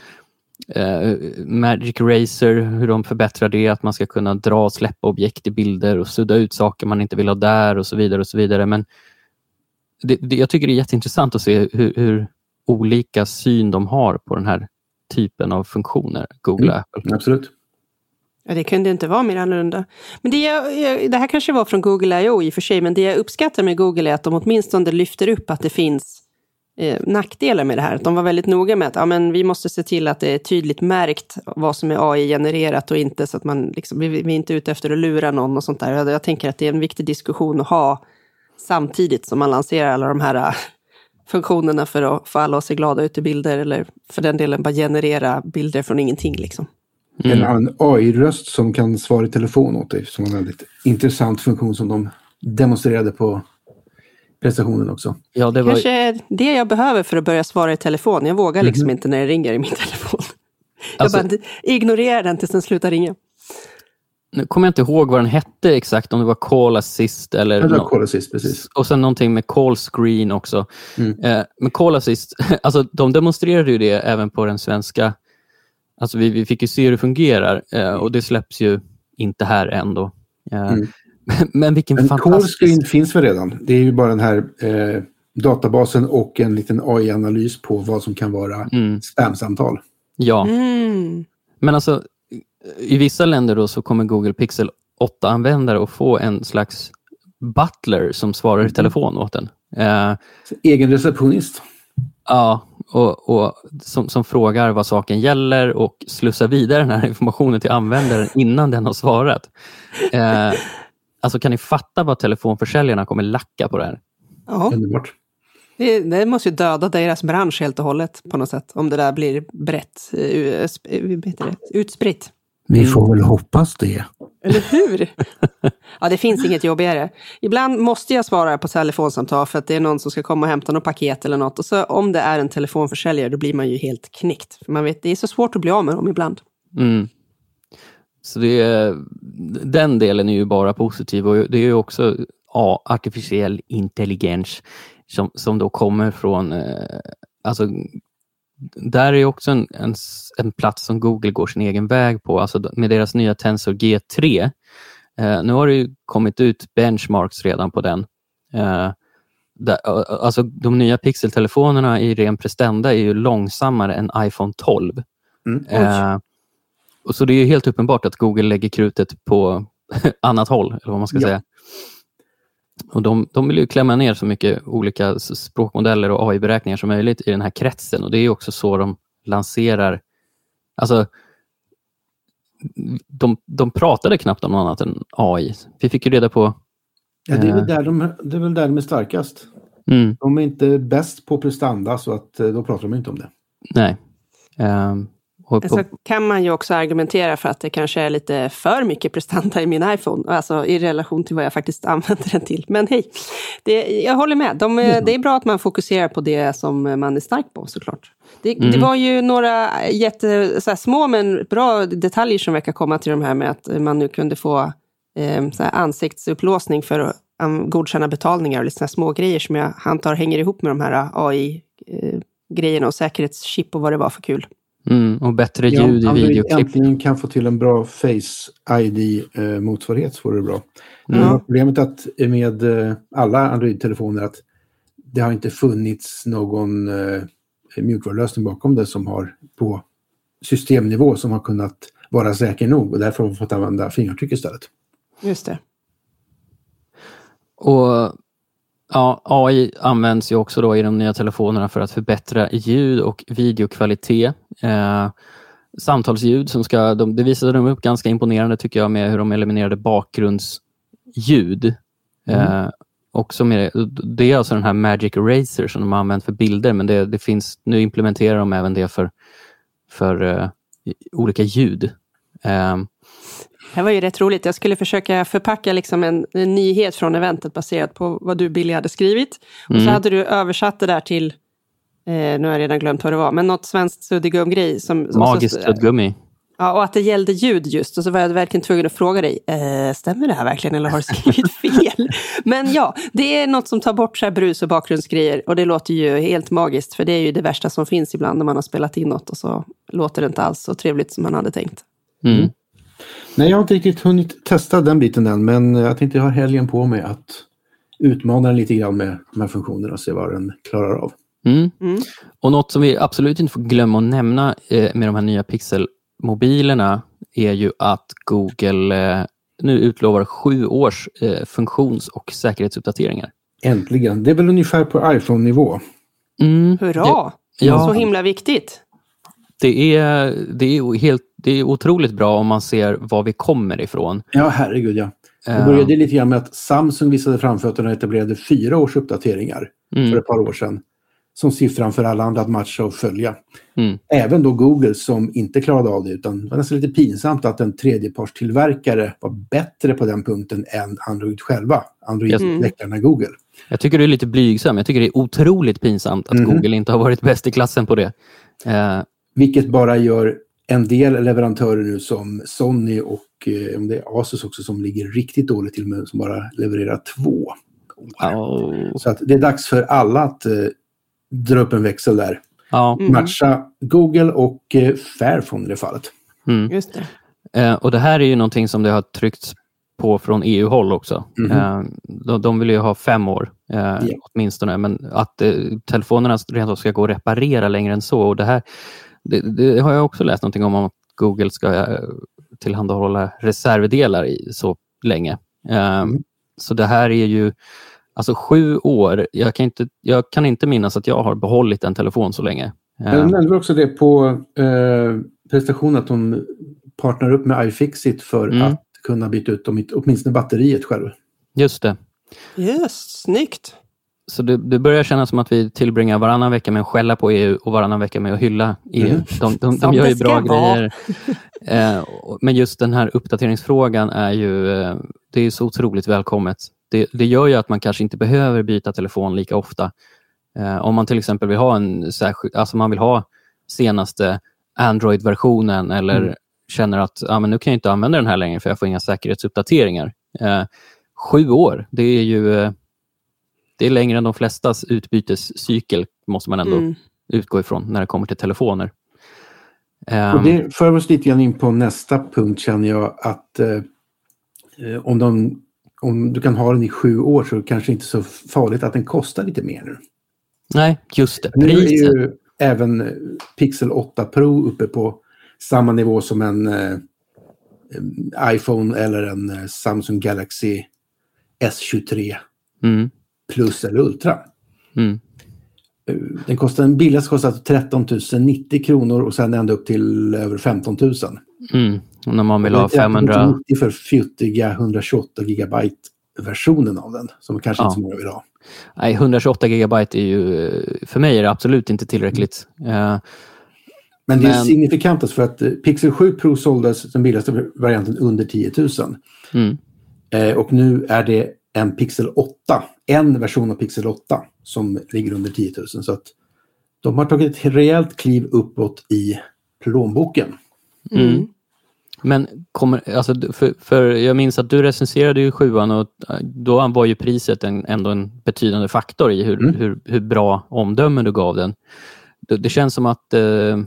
eh, Magic Eraser, hur de förbättrar det, att man ska kunna dra och släppa objekt i bilder och sudda ut saker man inte vill ha där och så vidare. och så vidare. Men det, det, jag tycker det är jätteintressant att se hur, hur olika syn de har på den här typen av funktioner, Google och Mm. Apple. Absolut. Ja, det kunde inte vara mer annorlunda. Men det, jag, jag, det här kanske var från Google I.O. i och för sig, men det jag uppskattar med Google är att de åtminstone lyfter upp att det finns eh, nackdelar med det här. De var väldigt noga med att ja, men vi måste se till att det är tydligt märkt vad som är AI-genererat och inte så att man liksom, vi, vi är inte ute efter att lura någon och sånt där. Jag, jag tänker att det är en viktig diskussion att ha samtidigt som man lanserar alla de här äh, funktionerna för att få alla att se glada ut i bilder eller för den delen bara generera bilder från ingenting. Liksom. Mm. En AI-röst som kan svara i telefon åt dig. Som en väldigt intressant funktion som de demonstrerade på prestationen också. Ja, det var, Kanske är det jag behöver för att börja svara i telefon. Jag vågar liksom inte när det ringer i min telefon. Jag Alltså- bara ignorerar den tills den slutar ringa. nu kommer jag inte ihåg vad den hette exakt, om det var Call Assist eller Det var Call Assist, precis. och sen någonting med Call Screen också. Mm. Eh, men Call Assist, alltså, de demonstrerade ju det även på den svenska... Alltså vi, vi fick ju se hur det fungerar eh, och det släpps ju inte här än då. Eh, Mm. Men, vilken Men fantastisk... Screen finns väl redan. Det är ju bara den här eh, databasen och en liten AI-analys på vad som kan vara Mm, spamsamtal. ja. Mm. Men alltså, i vissa länder då så kommer Google Pixel 8-användare att få en slags butler som svarar Mm. i telefon åt den. Eh, egen receptionist. ja, och, och som, som frågar vad saken gäller och slussar vidare den här informationen till användaren innan den har svarat. Eh, alltså kan ni fatta vad telefonförsäljarna kommer lacka på det här? Ja, Underbart. det, det måste ju döda deras bransch helt och hållet på något sätt. Om det där blir brett, eh, eh, det, utspritt. Vi får väl hoppas det. Eller hur? ja, det finns inget jobbigare. Ibland måste jag svara på telefonsamtal för att det är någon som ska komma och hämta något paket eller något. Och så om det är en telefonförsäljare, då blir man ju helt knäckt. För man vet, det är så svårt att bli av med dem ibland. Mm. Så det är, den delen är ju bara positiv och det är ju också ja, artificiell intelligens som, som då kommer från, eh, alltså där är ju också en, en, en plats som Google går sin egen väg på, alltså med deras nya Tensor G3. Eh, nu har det ju kommit ut benchmarks redan på den. Eh, där, eh, alltså de nya pixeltelefonerna i ren prestanda är ju långsammare än iPhone 12. Mm. Eh, och så det är ju helt uppenbart att Google lägger krutet på annat håll, eller vad man ska Ja. säga. Och de, de vill ju klämma ner så mycket olika språkmodeller och AI-beräkningar som möjligt i den här kretsen. Och det är ju också så de lanserar... Alltså, de, de pratade knappt om något annat än AI. Vi fick ju reda på... Ja, det, är Eh. väl där de, det är väl där de är starkast. Mm, De är inte bäst på prestanda så att eh, då pratar de inte om det. nej. Ehm, Så kan man ju också argumentera för att det kanske är lite för mycket prestanda i min iPhone, alltså i relation till vad jag faktiskt använder den till. Men hej, det, jag håller med. De, Det är bra att man fokuserar på det som man är stark på såklart. Det, det Mm. var ju några jätte, så små men bra detaljer som verkar komma till de här med att man nu kunde få eh, så ansiktsupplåsning för att um, godkänna betalningar och lite såna här små grejer som jag antar hänger ihop med de här AI-grejerna och säkerhetschip och vad det var för kul. Mm, och bättre Ja, ljud i Android videoklipp. äntligen kan få till en bra Face ID-motsvarighet så vore det bra. Mm. Men Problemet att med eh, alla Android-telefoner att det har inte funnits någon eh, mjukvarulösning bakom det som har på systemnivå som har kunnat vara säker nog och därför har vi fått använda fingeravtryck istället. Just det. Och ja, AI används ju också då i de nya telefonerna för att förbättra ljud och videokvalitet. Eh, samtalsljud som ska, de, det visade de upp ganska imponerande tycker jag med hur de eliminerade bakgrundsljud. Eh, också med, det är alltså den här Magic Eraser som de har använt för bilder men det, det finns, nu implementerar de även det för, för eh, olika ljud. Eh, Det var ju rätt roligt. Jag skulle försöka förpacka liksom en, en nyhet från eventet baserat på vad du, Billy, hade skrivit. Och så Mm. hade du översatt det där till, eh, nu har jag redan glömt vad det var, men något svenskt suddigum-grej. Som, som- magiskt så, suddgummi. Ja, och att det gällde ljud just. Och så var jag verkligen tvungen att fråga dig, eh, stämmer det här verkligen eller har du skrivit fel? Men ja, det är något som tar bort så här brus och bakgrundsgrejer. Och det låter ju helt magiskt, för det är ju det värsta som finns ibland när man har spelat in något och så låter det inte alls så trevligt som man hade tänkt. Mm. Nej, jag har inte riktigt hunnit testa den biten än men jag tänkte jag har helgen på mig att utmana den lite grann med de här funktionerna och se vad den klarar av. Mm. Mm. Och något som vi absolut inte får glömma att nämna eh, med de här nya Pixel-mobilerna är ju att Google eh, nu utlovar sju års eh, funktions och säkerhetsuppdateringar. Äntligen. Det är väl ungefär på iPhone-nivå. Mm. Hurra! Ja. Så himla viktigt. Det är, det, är helt, det är otroligt bra om man ser var vi kommer ifrån. Ja, herregud ja. Det Eh, började lite grann med att Samsung visade framfötterna och etablerade fyra års uppdateringar för mm, ett par år sedan. Som siffran för alla andra att matcha och följa. mm, Även då Google som inte klarade av det utan det var nästan lite pinsamt att en tredjepartstillverkare var bättre på den punkten än Android själva. Android-utvecklarna Google. jag tycker du är lite blygsam. Jag tycker det är otroligt pinsamt att Mhm. Google inte har varit bäst i klassen på det. Eh, Vilket bara gör en del leverantörer nu som Sony och eh, om det är Asus också som ligger riktigt dåligt till med som bara levererar två. ja, Så att det är dags för alla att eh, dra upp en växel där. ja, Mm. Matcha Google och eh, Fairphone i det fallet. mm. Just det. Eh, och det här är ju någonting som det har tryckts på från EU-håll också. Mhm. Eh, de, de vill ju ha fem år eh, Ja. åtminstone, men att eh, telefonerna rent av ska gå att reparera längre än så. Och det, här, det, det har jag också läst någonting om, om att Google ska eh, tillhandahålla reservdelar i så länge. Eh, Mm. Så det här är ju alltså sju år. Jag kan, inte, jag kan inte minnas att jag har behållit en telefon så länge. Jag nämnde också det på eh, presentationen att de partnerar upp med iFixit för Mm. att kunna byta ut dem, åtminstone batteriet själv. just det. Just, snyggt. Så det, det börjar kännas som att vi tillbringar varannan vecka med att skälla på EU och varannan vecka med att hylla EU. Mm. De, de, de gör ju bra grejer. Eh, men just den här uppdateringsfrågan är ju eh, det är så otroligt välkommet. Det, det gör ju att man kanske inte behöver byta telefon lika ofta. Eh, om man till exempel vill ha en särskild, alltså man vill ha senaste Android-versionen eller Mm. känner att ah, men nu kan jag inte använda den här längre för jag får inga säkerhetsuppdateringar. Eh, sju år, det är ju eh, det är längre än de flestas utbytescykel, måste man ändå Mm. utgå ifrån när det kommer till telefoner. Ehm, Och det för oss lite grann in på nästa punkt känner jag att eh, om, de, om du kan ha den i sju år så är det kanske inte så farligt att den kostar lite mer nu. nej, just det. Nu är Priset. ju även eh, Pixel 8 Pro uppe på samma nivå som en eh, iPhone eller en eh, Samsung Galaxy S23 Mm, Plus eller Ultra. mm, Eh, Den kostar, den billigaste kostar 13 090 kronor och sen ända upp till över 15 000. mm. Och när man vill ha Och det är 13 500... 090 för fjuttiga 128 gigabyte versionen av den som kanske Ja. inte så många vill ha. Nej, 128 gigabyte är ju... För mig är det absolut inte tillräckligt. Eh, Men det är Men- signifikant alltså för att eh, Pixel 7 Pro såldes den billigaste varianten under 10 000. Mm. Eh, och nu är det en Pixel 8, en version av Pixel 8 som ligger under 10 000. Så att de har tagit ett rejält kliv uppåt i plånboken. Mm. Men kommer, alltså, för, för jag minns att du recenserade ju sjuan och eh, då var ju priset en, ändå en betydande faktor i hur, Mm. hur, hur bra omdöme du gav den. Det, det känns som att eh,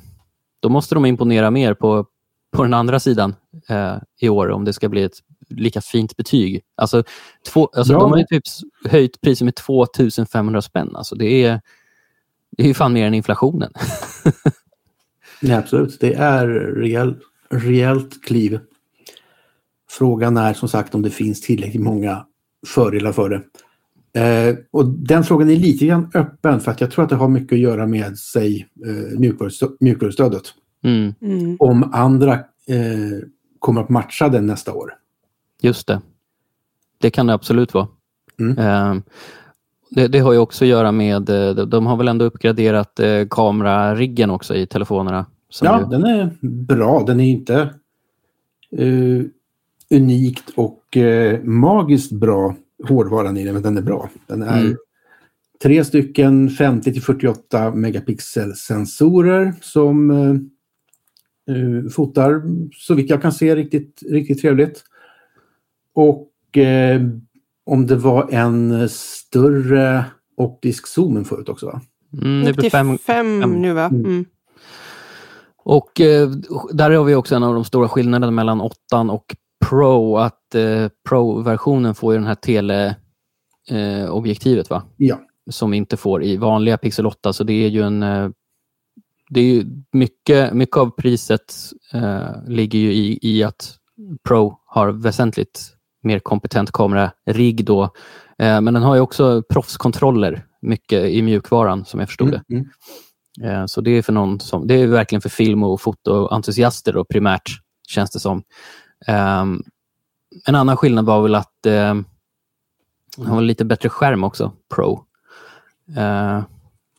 då måste de imponera mer på, på den andra sidan eh, i år om det ska bli ett lika fint betyg. Alltså, två, alltså Ja. De har ju typ höjt priset med 2500 spänn. Alltså, det, är, det är ju fan mer än inflationen. Ja, absolut, det är rejäl, rejält kliv. Frågan är som sagt om det finns tillräckligt många fördelar för det. Eh, och den frågan är lite grann öppen för att jag tror att det har mycket att göra med sig eh, mjukvarustö- mjukvarustödet. Mm, Mm. Om andra eh, kommer att matcha den nästa år. Just det. Det kan det absolut vara. Mm. Eh, det, det har ju också att göra med, eh, de- har väl ändå uppgraderat eh, kamerariggen också i telefonerna. Ja, ju, den är bra. Den är inte eh, unikt och eh, magiskt bra hårdvaran i den, men den är bra. Den är Mm. tre stycken 50 till 48 megapixel sensorer som eh, fotar så vitt jag kan se riktigt, riktigt trevligt. Och eh, om det var en större optisk zoom än förut också va? mm, det blir fem, fem, fem. nu va? Mm. Och eh, där har vi också en av de stora skillnaderna mellan 8 och Pro, att eh, Pro-versionen får ju den här teleobjektivet eh, va? Ja. som vi inte får i vanliga Pixel 8. Så det är ju en... eh, Det är ju mycket, mycket av priset eh, ligger ju i, i att Pro har väsentligt mer kompetent kamerarigg då. Eh, men den har ju också proffskontroller, mycket i mjukvaran som jag förstod det. Mm, mm. Eh, Så det är för någon som, det är verkligen för film och fotoentusiaster då, primärt, känns det som. Ehm, en annan skillnad var väl att eh, den har lite bättre skärm också, Pro. Eh,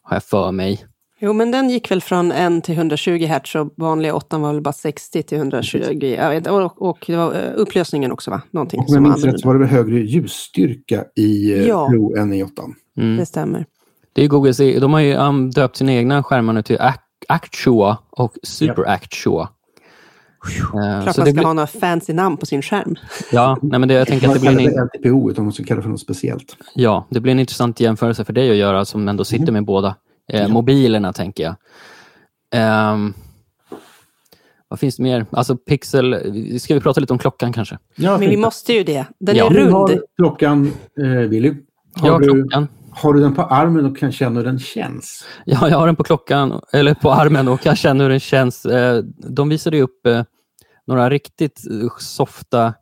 har jag för mig. Jo, men den gick väl från 1 till 120 hertz och vanliga 8 var väl bara 60 till 120. Jag vet, och, och det var eh, upplösningen också, va? Någonting om jag som minns rätt så var det väl högre ljusstyrka i eh, Ja. Pro än i 8. Mm. Det stämmer. Det är Google, de har ju um, döpt sina egna skärmar nu till Ac- Actua och Super Actua. Eh, Klart man det ska blir, ha några fancy namn på sin skärm. ja, nej, men det, jag tänker att det Man blir, kallar en, det LTPO utan man ska kalla det för något speciellt. ja, det blir en intressant jämförelse för dig att göra som ändå sitter med båda eh, Ja. mobilerna, tänker jag. Ehm, vad finns det mer? Alltså Pixel, ska vi prata lite om klockan kanske? Ja, Men vi måste ju det. Den Ja. är Du rund. har klockan, eh, Willy. Har, Ja, du, klockan. har du den på armen och kan känna hur den känns? Ja, jag har den på klockan, eller på armen och kan känna hur den känns. Eh, De visade ju upp eh, några riktigt eh, softa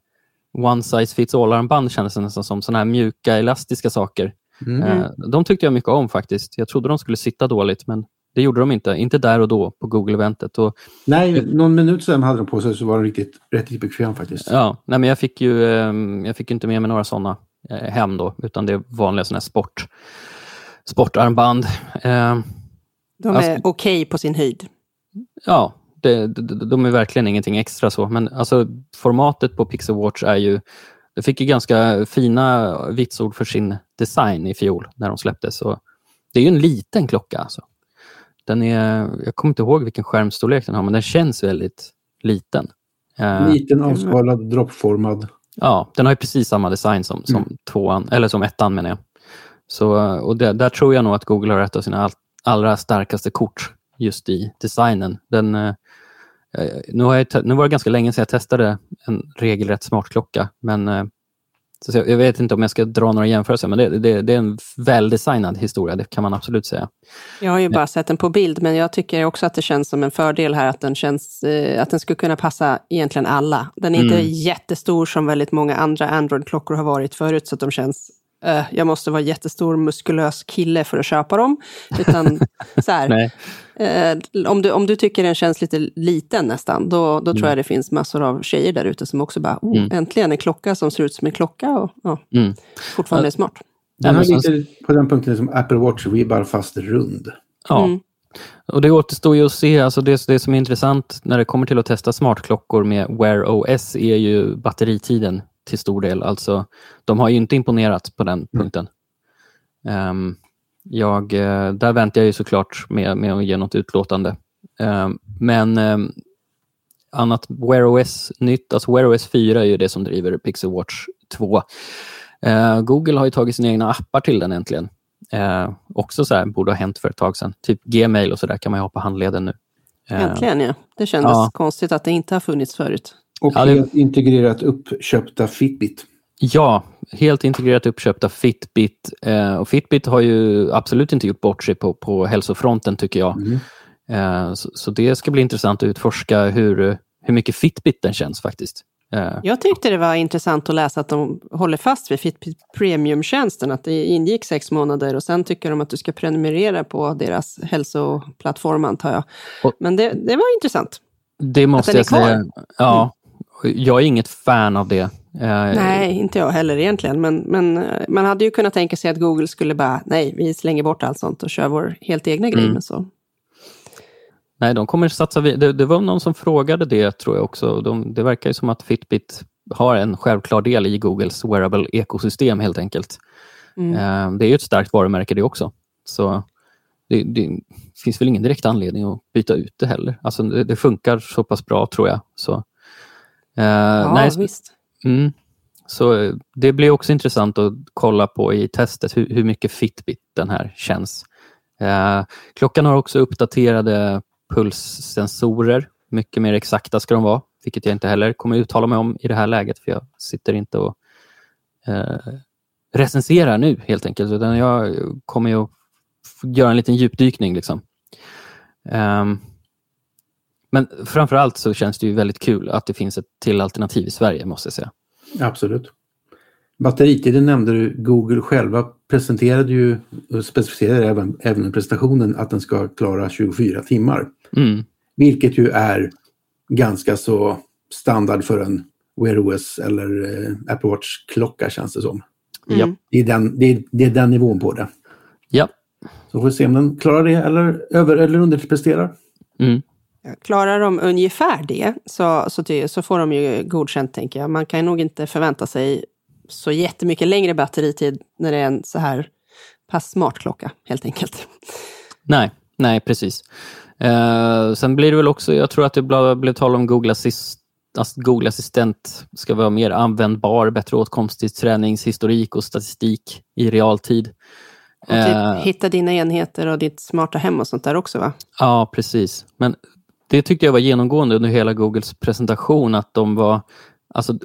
one size fits all-armband kändes det nästan som. Sådana här mjuka, elastiska saker. Mm. Eh, De tyckte jag mycket om faktiskt. Jag trodde de skulle sitta dåligt, men det gjorde de inte. Inte där och då på Google-eventet. Och, Nej, någon minut sedan hade de på sig så var den riktigt, riktigt bekväm faktiskt. ja, nej, men jag fick ju eh, jag fick inte med mig några sådana eh, hem då, utan det är vanliga här sport, sportarmband. Eh, De är Alltså- okej på sin höjd. Ja, det, de, de är verkligen ingenting extra så. Men alltså, formatet på Pixel Watch är ju... Det fick ju ganska fina vitsord för sin design i fjol när de släpptes. Så det är ju en liten klocka. Alltså. Den är, jag kommer inte ihåg vilken skärmstorlek den har, men den känns väldigt liten. Eh, Liten, avskalad, droppformad. Ja, den har ju precis samma design som, som Mm. tvåan, eller som ettan menar jag. Så, och det, där tror jag nog att Google har ett av sina all, allra starkaste kort just i designen. Den, eh, nu, har jag, nu var det ganska länge sedan jag testade en regelrätt smartklocka, men eh, så jag vet inte om jag ska dra några jämförelser, men det, det, det är en väldesignad historia, det kan man absolut säga. Jag har ju bara sett den på bild, men jag tycker också att det känns som en fördel här att den, känns, eh, att den skulle kunna passa egentligen alla. Den är inte Mm. jättestor som väldigt många andra Android-klockor har varit förut, så att de känns eh, jag måste vara jättestor muskulös kille för att köpa dem. Utan så här, Nej. eh, om, du, om du tycker den känns lite liten nästan, då, då tror jag det finns massor av tjejer där ute som också bara, oh, Mm. äntligen en klocka som ser ut som en klocka och ja, Mm. fortfarande är smart. Den som- lite på den punkten som Apple Watch vibbar fast rund. Ja, Mm. Och det återstår ju att se. Alltså det, det som är intressant när det kommer till att testa smartklockor med Wear OS är ju batteritiden till stor del. Alltså, de har ju inte imponerat på den punkten. Um, jag, eh, där väntar jag ju såklart med, med att ge något utlåtande. Um, men um, annat Wear OS nytt, alltså Wear OS 4 är ju det som driver Pixel Watch 2. Uh, Google har ju tagit sina egna appar till den äntligen. Uh, också så här, borde ha hänt för ett tag sedan. Typ Gmail och så där kan man ju ha på handleden nu. Äntligen ja. Det kändes ja. konstigt att det inte har funnits förut. Och ja, helt det... integrerat uppköpta Fitbit. Ja, helt integrerat uppköpta Fitbit. Eh, och Fitbit har ju absolut inte gjort bort sig på, på hälsofronten tycker jag. Mm. Eh, så, så, det ska bli intressant att utforska hur, hur mycket Fitbit den känns faktiskt. Eh. Jag tyckte det var intressant att läsa att de håller fast vid Fitbit Premium-tjänsten, att det ingick sex månader och sen tycker de att du ska prenumerera på deras hälsoplattform antar jag. Och, Men det, det var intressant. Det måste jag säga. Ja, jag är inget fan av det. Nej, inte jag heller egentligen. Men, men eh, man hade ju kunnat tänka sig att Google skulle bara, nej, vi slänger bort allt sånt och kör vår helt egna grej. Mm. Så. Nej, de kommer satsa det, det var någon som frågade det, tror jag också. De, det verkar ju som att Fitbit har en självklar del i Googles wearable-ekosystem helt enkelt. Mm. Eh, det är ju ett starkt varumärke det också. Så det, det, finns väl ingen direkt anledning att byta ut det heller. Alltså det, det funkar så pass bra tror jag. Så Uh, ja, nej, visst. Mm, så det blir också intressant att kolla på i testet hur, hur mycket Fitbit den här känns. Uh, klockan har också uppdaterade pulssensorer. Mycket mer exakta ska de vara, vilket jag inte heller kommer uttala mig om i det här läget, för jag sitter inte och uh, recenserar nu helt enkelt, utan jag kommer att göra en liten djupdykning. Liksom. Um, men framför allt så känns det ju väldigt kul att det finns ett till alternativ i Sverige, måste jag säga. Absolut. Batteritiden nämnde du. Google själva presenterade ju och specificerade även, även i presentationen att den ska klara 24 timmar. Mm. Vilket ju är ganska så standard för en Wear OS eller eh, Apple Watch-klocka känns det som. Mm. Det, är den, det, är, det är den nivån på det. Ja. Så får vi se om den klarar det eller över eller underpresterar. Mm. Klarar de ungefär det så, så, så får de ju godkänt, tänker jag. Man kan nog inte förvänta sig så jättemycket längre batteritid när det är en så här pass smart klocka, helt enkelt. Nej, nej precis. Uh, sen blir det väl också, jag tror att det blev tal om Google Assist alltså Google Assistent ska vara mer användbar, bättre åtkomst till träningshistorik och statistik i realtid. Och typ uh, hitta dina enheter och ditt smarta hem och sånt där också va? Ja, precis. Men det tyckte jag var genomgående under hela Googles presentation, att de var... Alltså,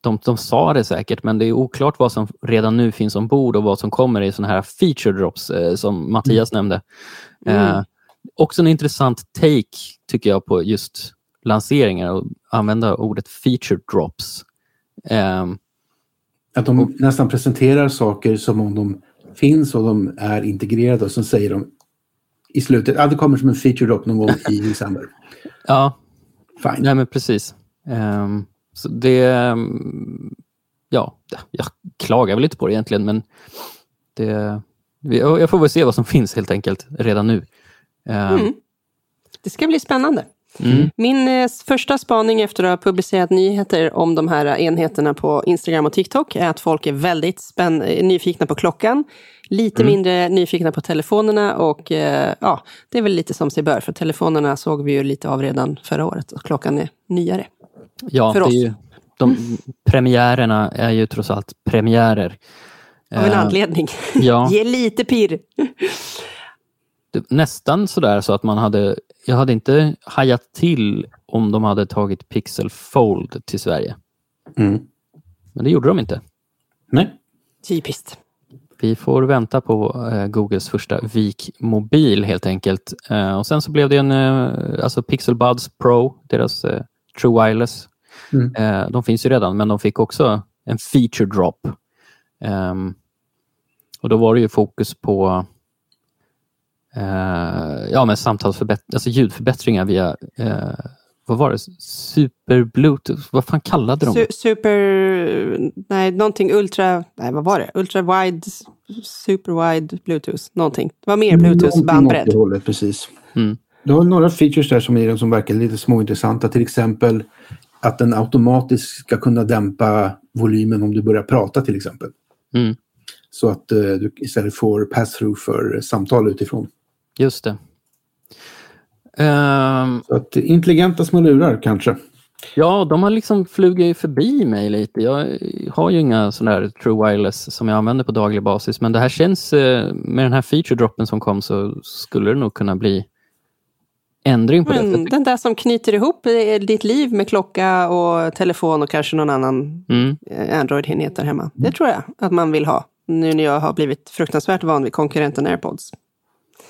de, de sa det säkert, men det är oklart vad som redan nu finns ombord och vad som kommer i såna här feature drops eh, som Mattias mm. nämnde. Mm. Eh, också en intressant take, tycker jag, på just lanseringar och använda ordet feature drops. Eh, att de och, nästan presenterar saker som om de finns och de är integrerade och så säger de i slutet. Ja, det kommer som en feature drop någon gång i december. Ja, Fine. Nej, men precis. Um, så det... Um, ja, jag klagar väl inte på det egentligen, men det, jag får väl se vad som finns helt enkelt redan nu. Um, mm. Det ska bli spännande. Mm. Min eh, första spaning efter att ha publicerat nyheter om de här enheterna på Instagram och TikTok är att folk är väldigt spänn nyfikna på klockan. Lite mm. mindre nyfikna på telefonerna och eh, ja, det är väl lite som sig bör, för telefonerna såg vi ju lite av redan förra året och klockan är nyare. Ja, för oss. Ju, de, premiärerna är ju trots allt premiärer. Av en uh, anledning. Ja. Ge lite pirr. Nästan sådär så att man hade, jag hade inte hajat till om de hade tagit Pixel Fold till Sverige. Mm. Men det gjorde de inte. Nej. Typiskt. Vi får vänta på eh, Googles första Vik-mobil helt enkelt. Eh, och Sen så blev det en eh, alltså Pixel Buds Pro, deras eh, True Wireless. Mm. Eh, de finns ju redan, men de fick också en feature drop. Ehm, och Då var det ju fokus på eh, ja, men samtalsförbätt alltså ljudförbättringar via vad var det? Super Bluetooth? Vad fan kallade de Su det? super... Nej, någonting ultra... Nej, vad var det? Ultra wide, super wide bluetooth. Någonting. Det var mer bluetooth Någonting åt bandbredd. det hållet, precis. Mm. Du har några features där som, är, som verkar lite småintressanta. Till exempel att den automatiskt ska kunna dämpa volymen om du börjar prata till exempel. Mm. Så att eh, du istället får pass-through för samtal utifrån. Just det. Ehm, Så att intelligenta små lurar kanske. ja, de har liksom flugit förbi mig lite. Jag har ju inga sådana där True Wireless som jag använder på daglig basis. Men det här känns, eh, med den här feature-droppen som kom så skulle det nog kunna bli ändring på det. Men den där som knyter ihop eh, ditt liv med klocka och telefon och kanske någon annan Mm, eh, Android-enhet där hemma. Det tror jag att man vill ha. Nu när jag har blivit fruktansvärt van vid konkurrenten AirPods.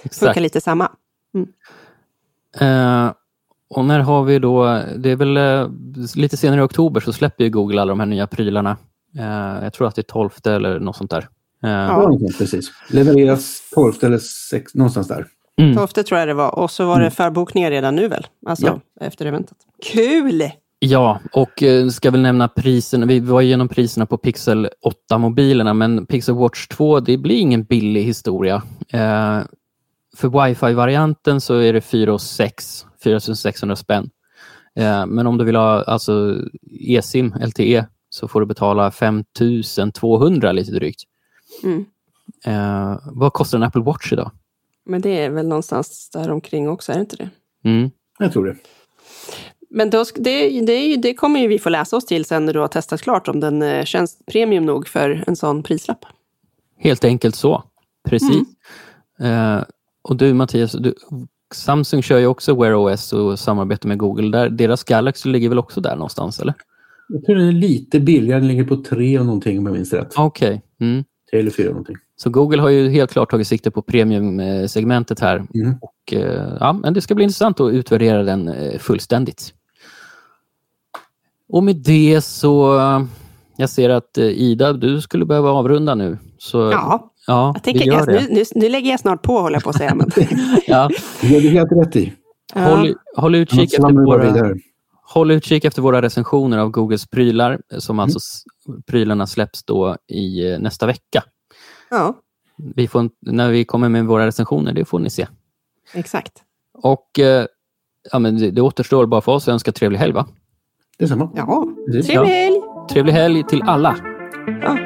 Exakt. Funkar lite samma. Eh, och när har vi då, det är väl eh, lite senare i oktober så släpper ju Google alla de här nya prylarna. Eh, jag tror att det är 12 eller något sånt där. Eh, Ja. precis. Levereras 12 eller 6, någonstans där. mm. Tolfte tror jag det var. Och så var det förbokningar redan nu väl? Alltså Ja. efter eventet. Kul! Ja, och eh, ska väl nämna priserna. Vi var igenom priserna på Pixel 8-mobilerna, men Pixel Watch 2, det blir ingen billig historia. Eh, för wifi-varianten så är det 4 och 6, 4600 spänn. Eh, men om du vill ha alltså eSIM, LTE, så får du betala 5200 lite drygt. Mm. Eh, vad kostar en Apple Watch idag? Men det är väl någonstans där omkring också, är det inte det? Mm. Jag tror det. Men då, det, det, det kommer ju vi få läsa oss till sen när du har testat klart om den eh, känns premium nog för en sån prislapp. Helt enkelt så. Precis. Eh, och du Mattias, du, Samsung kör ju också Wear OS och samarbetar med Google. Där, deras Galaxy ligger väl också där någonstans, eller? Jag tror den är lite billigare. Den ligger på 3 och någonting om jag minns rätt. Okej. Mm. 3 eller 4 någonting. Så Google har ju helt klart tagit sikte på premium-segmentet här. Mm. Och, eh, ja, men det ska bli intressant att utvärdera den eh, fullständigt. Och med det så... eh, Jag ser att Ida, du skulle behöva avrunda nu. Så, Ja, ja jag tänker, vi gör det. nu, nu, nu lägger jag snart på håller jag på att säga. Men, Ja, Det gör du helt rätt i. håll, håll, utkik efter våra, håll utkik efter våra recensioner av Googles prylar. Mm. Som alltså prylarna släpps då i eh, nästa vecka. ja, Vi får, när vi kommer med våra recensioner, det får ni se. exakt. Och eh, ja, men det, det återstår bara för oss att önska trevlig helg. Va? Detsamma. Ja, trevlig helg! Trevlig helg till alla! Ja.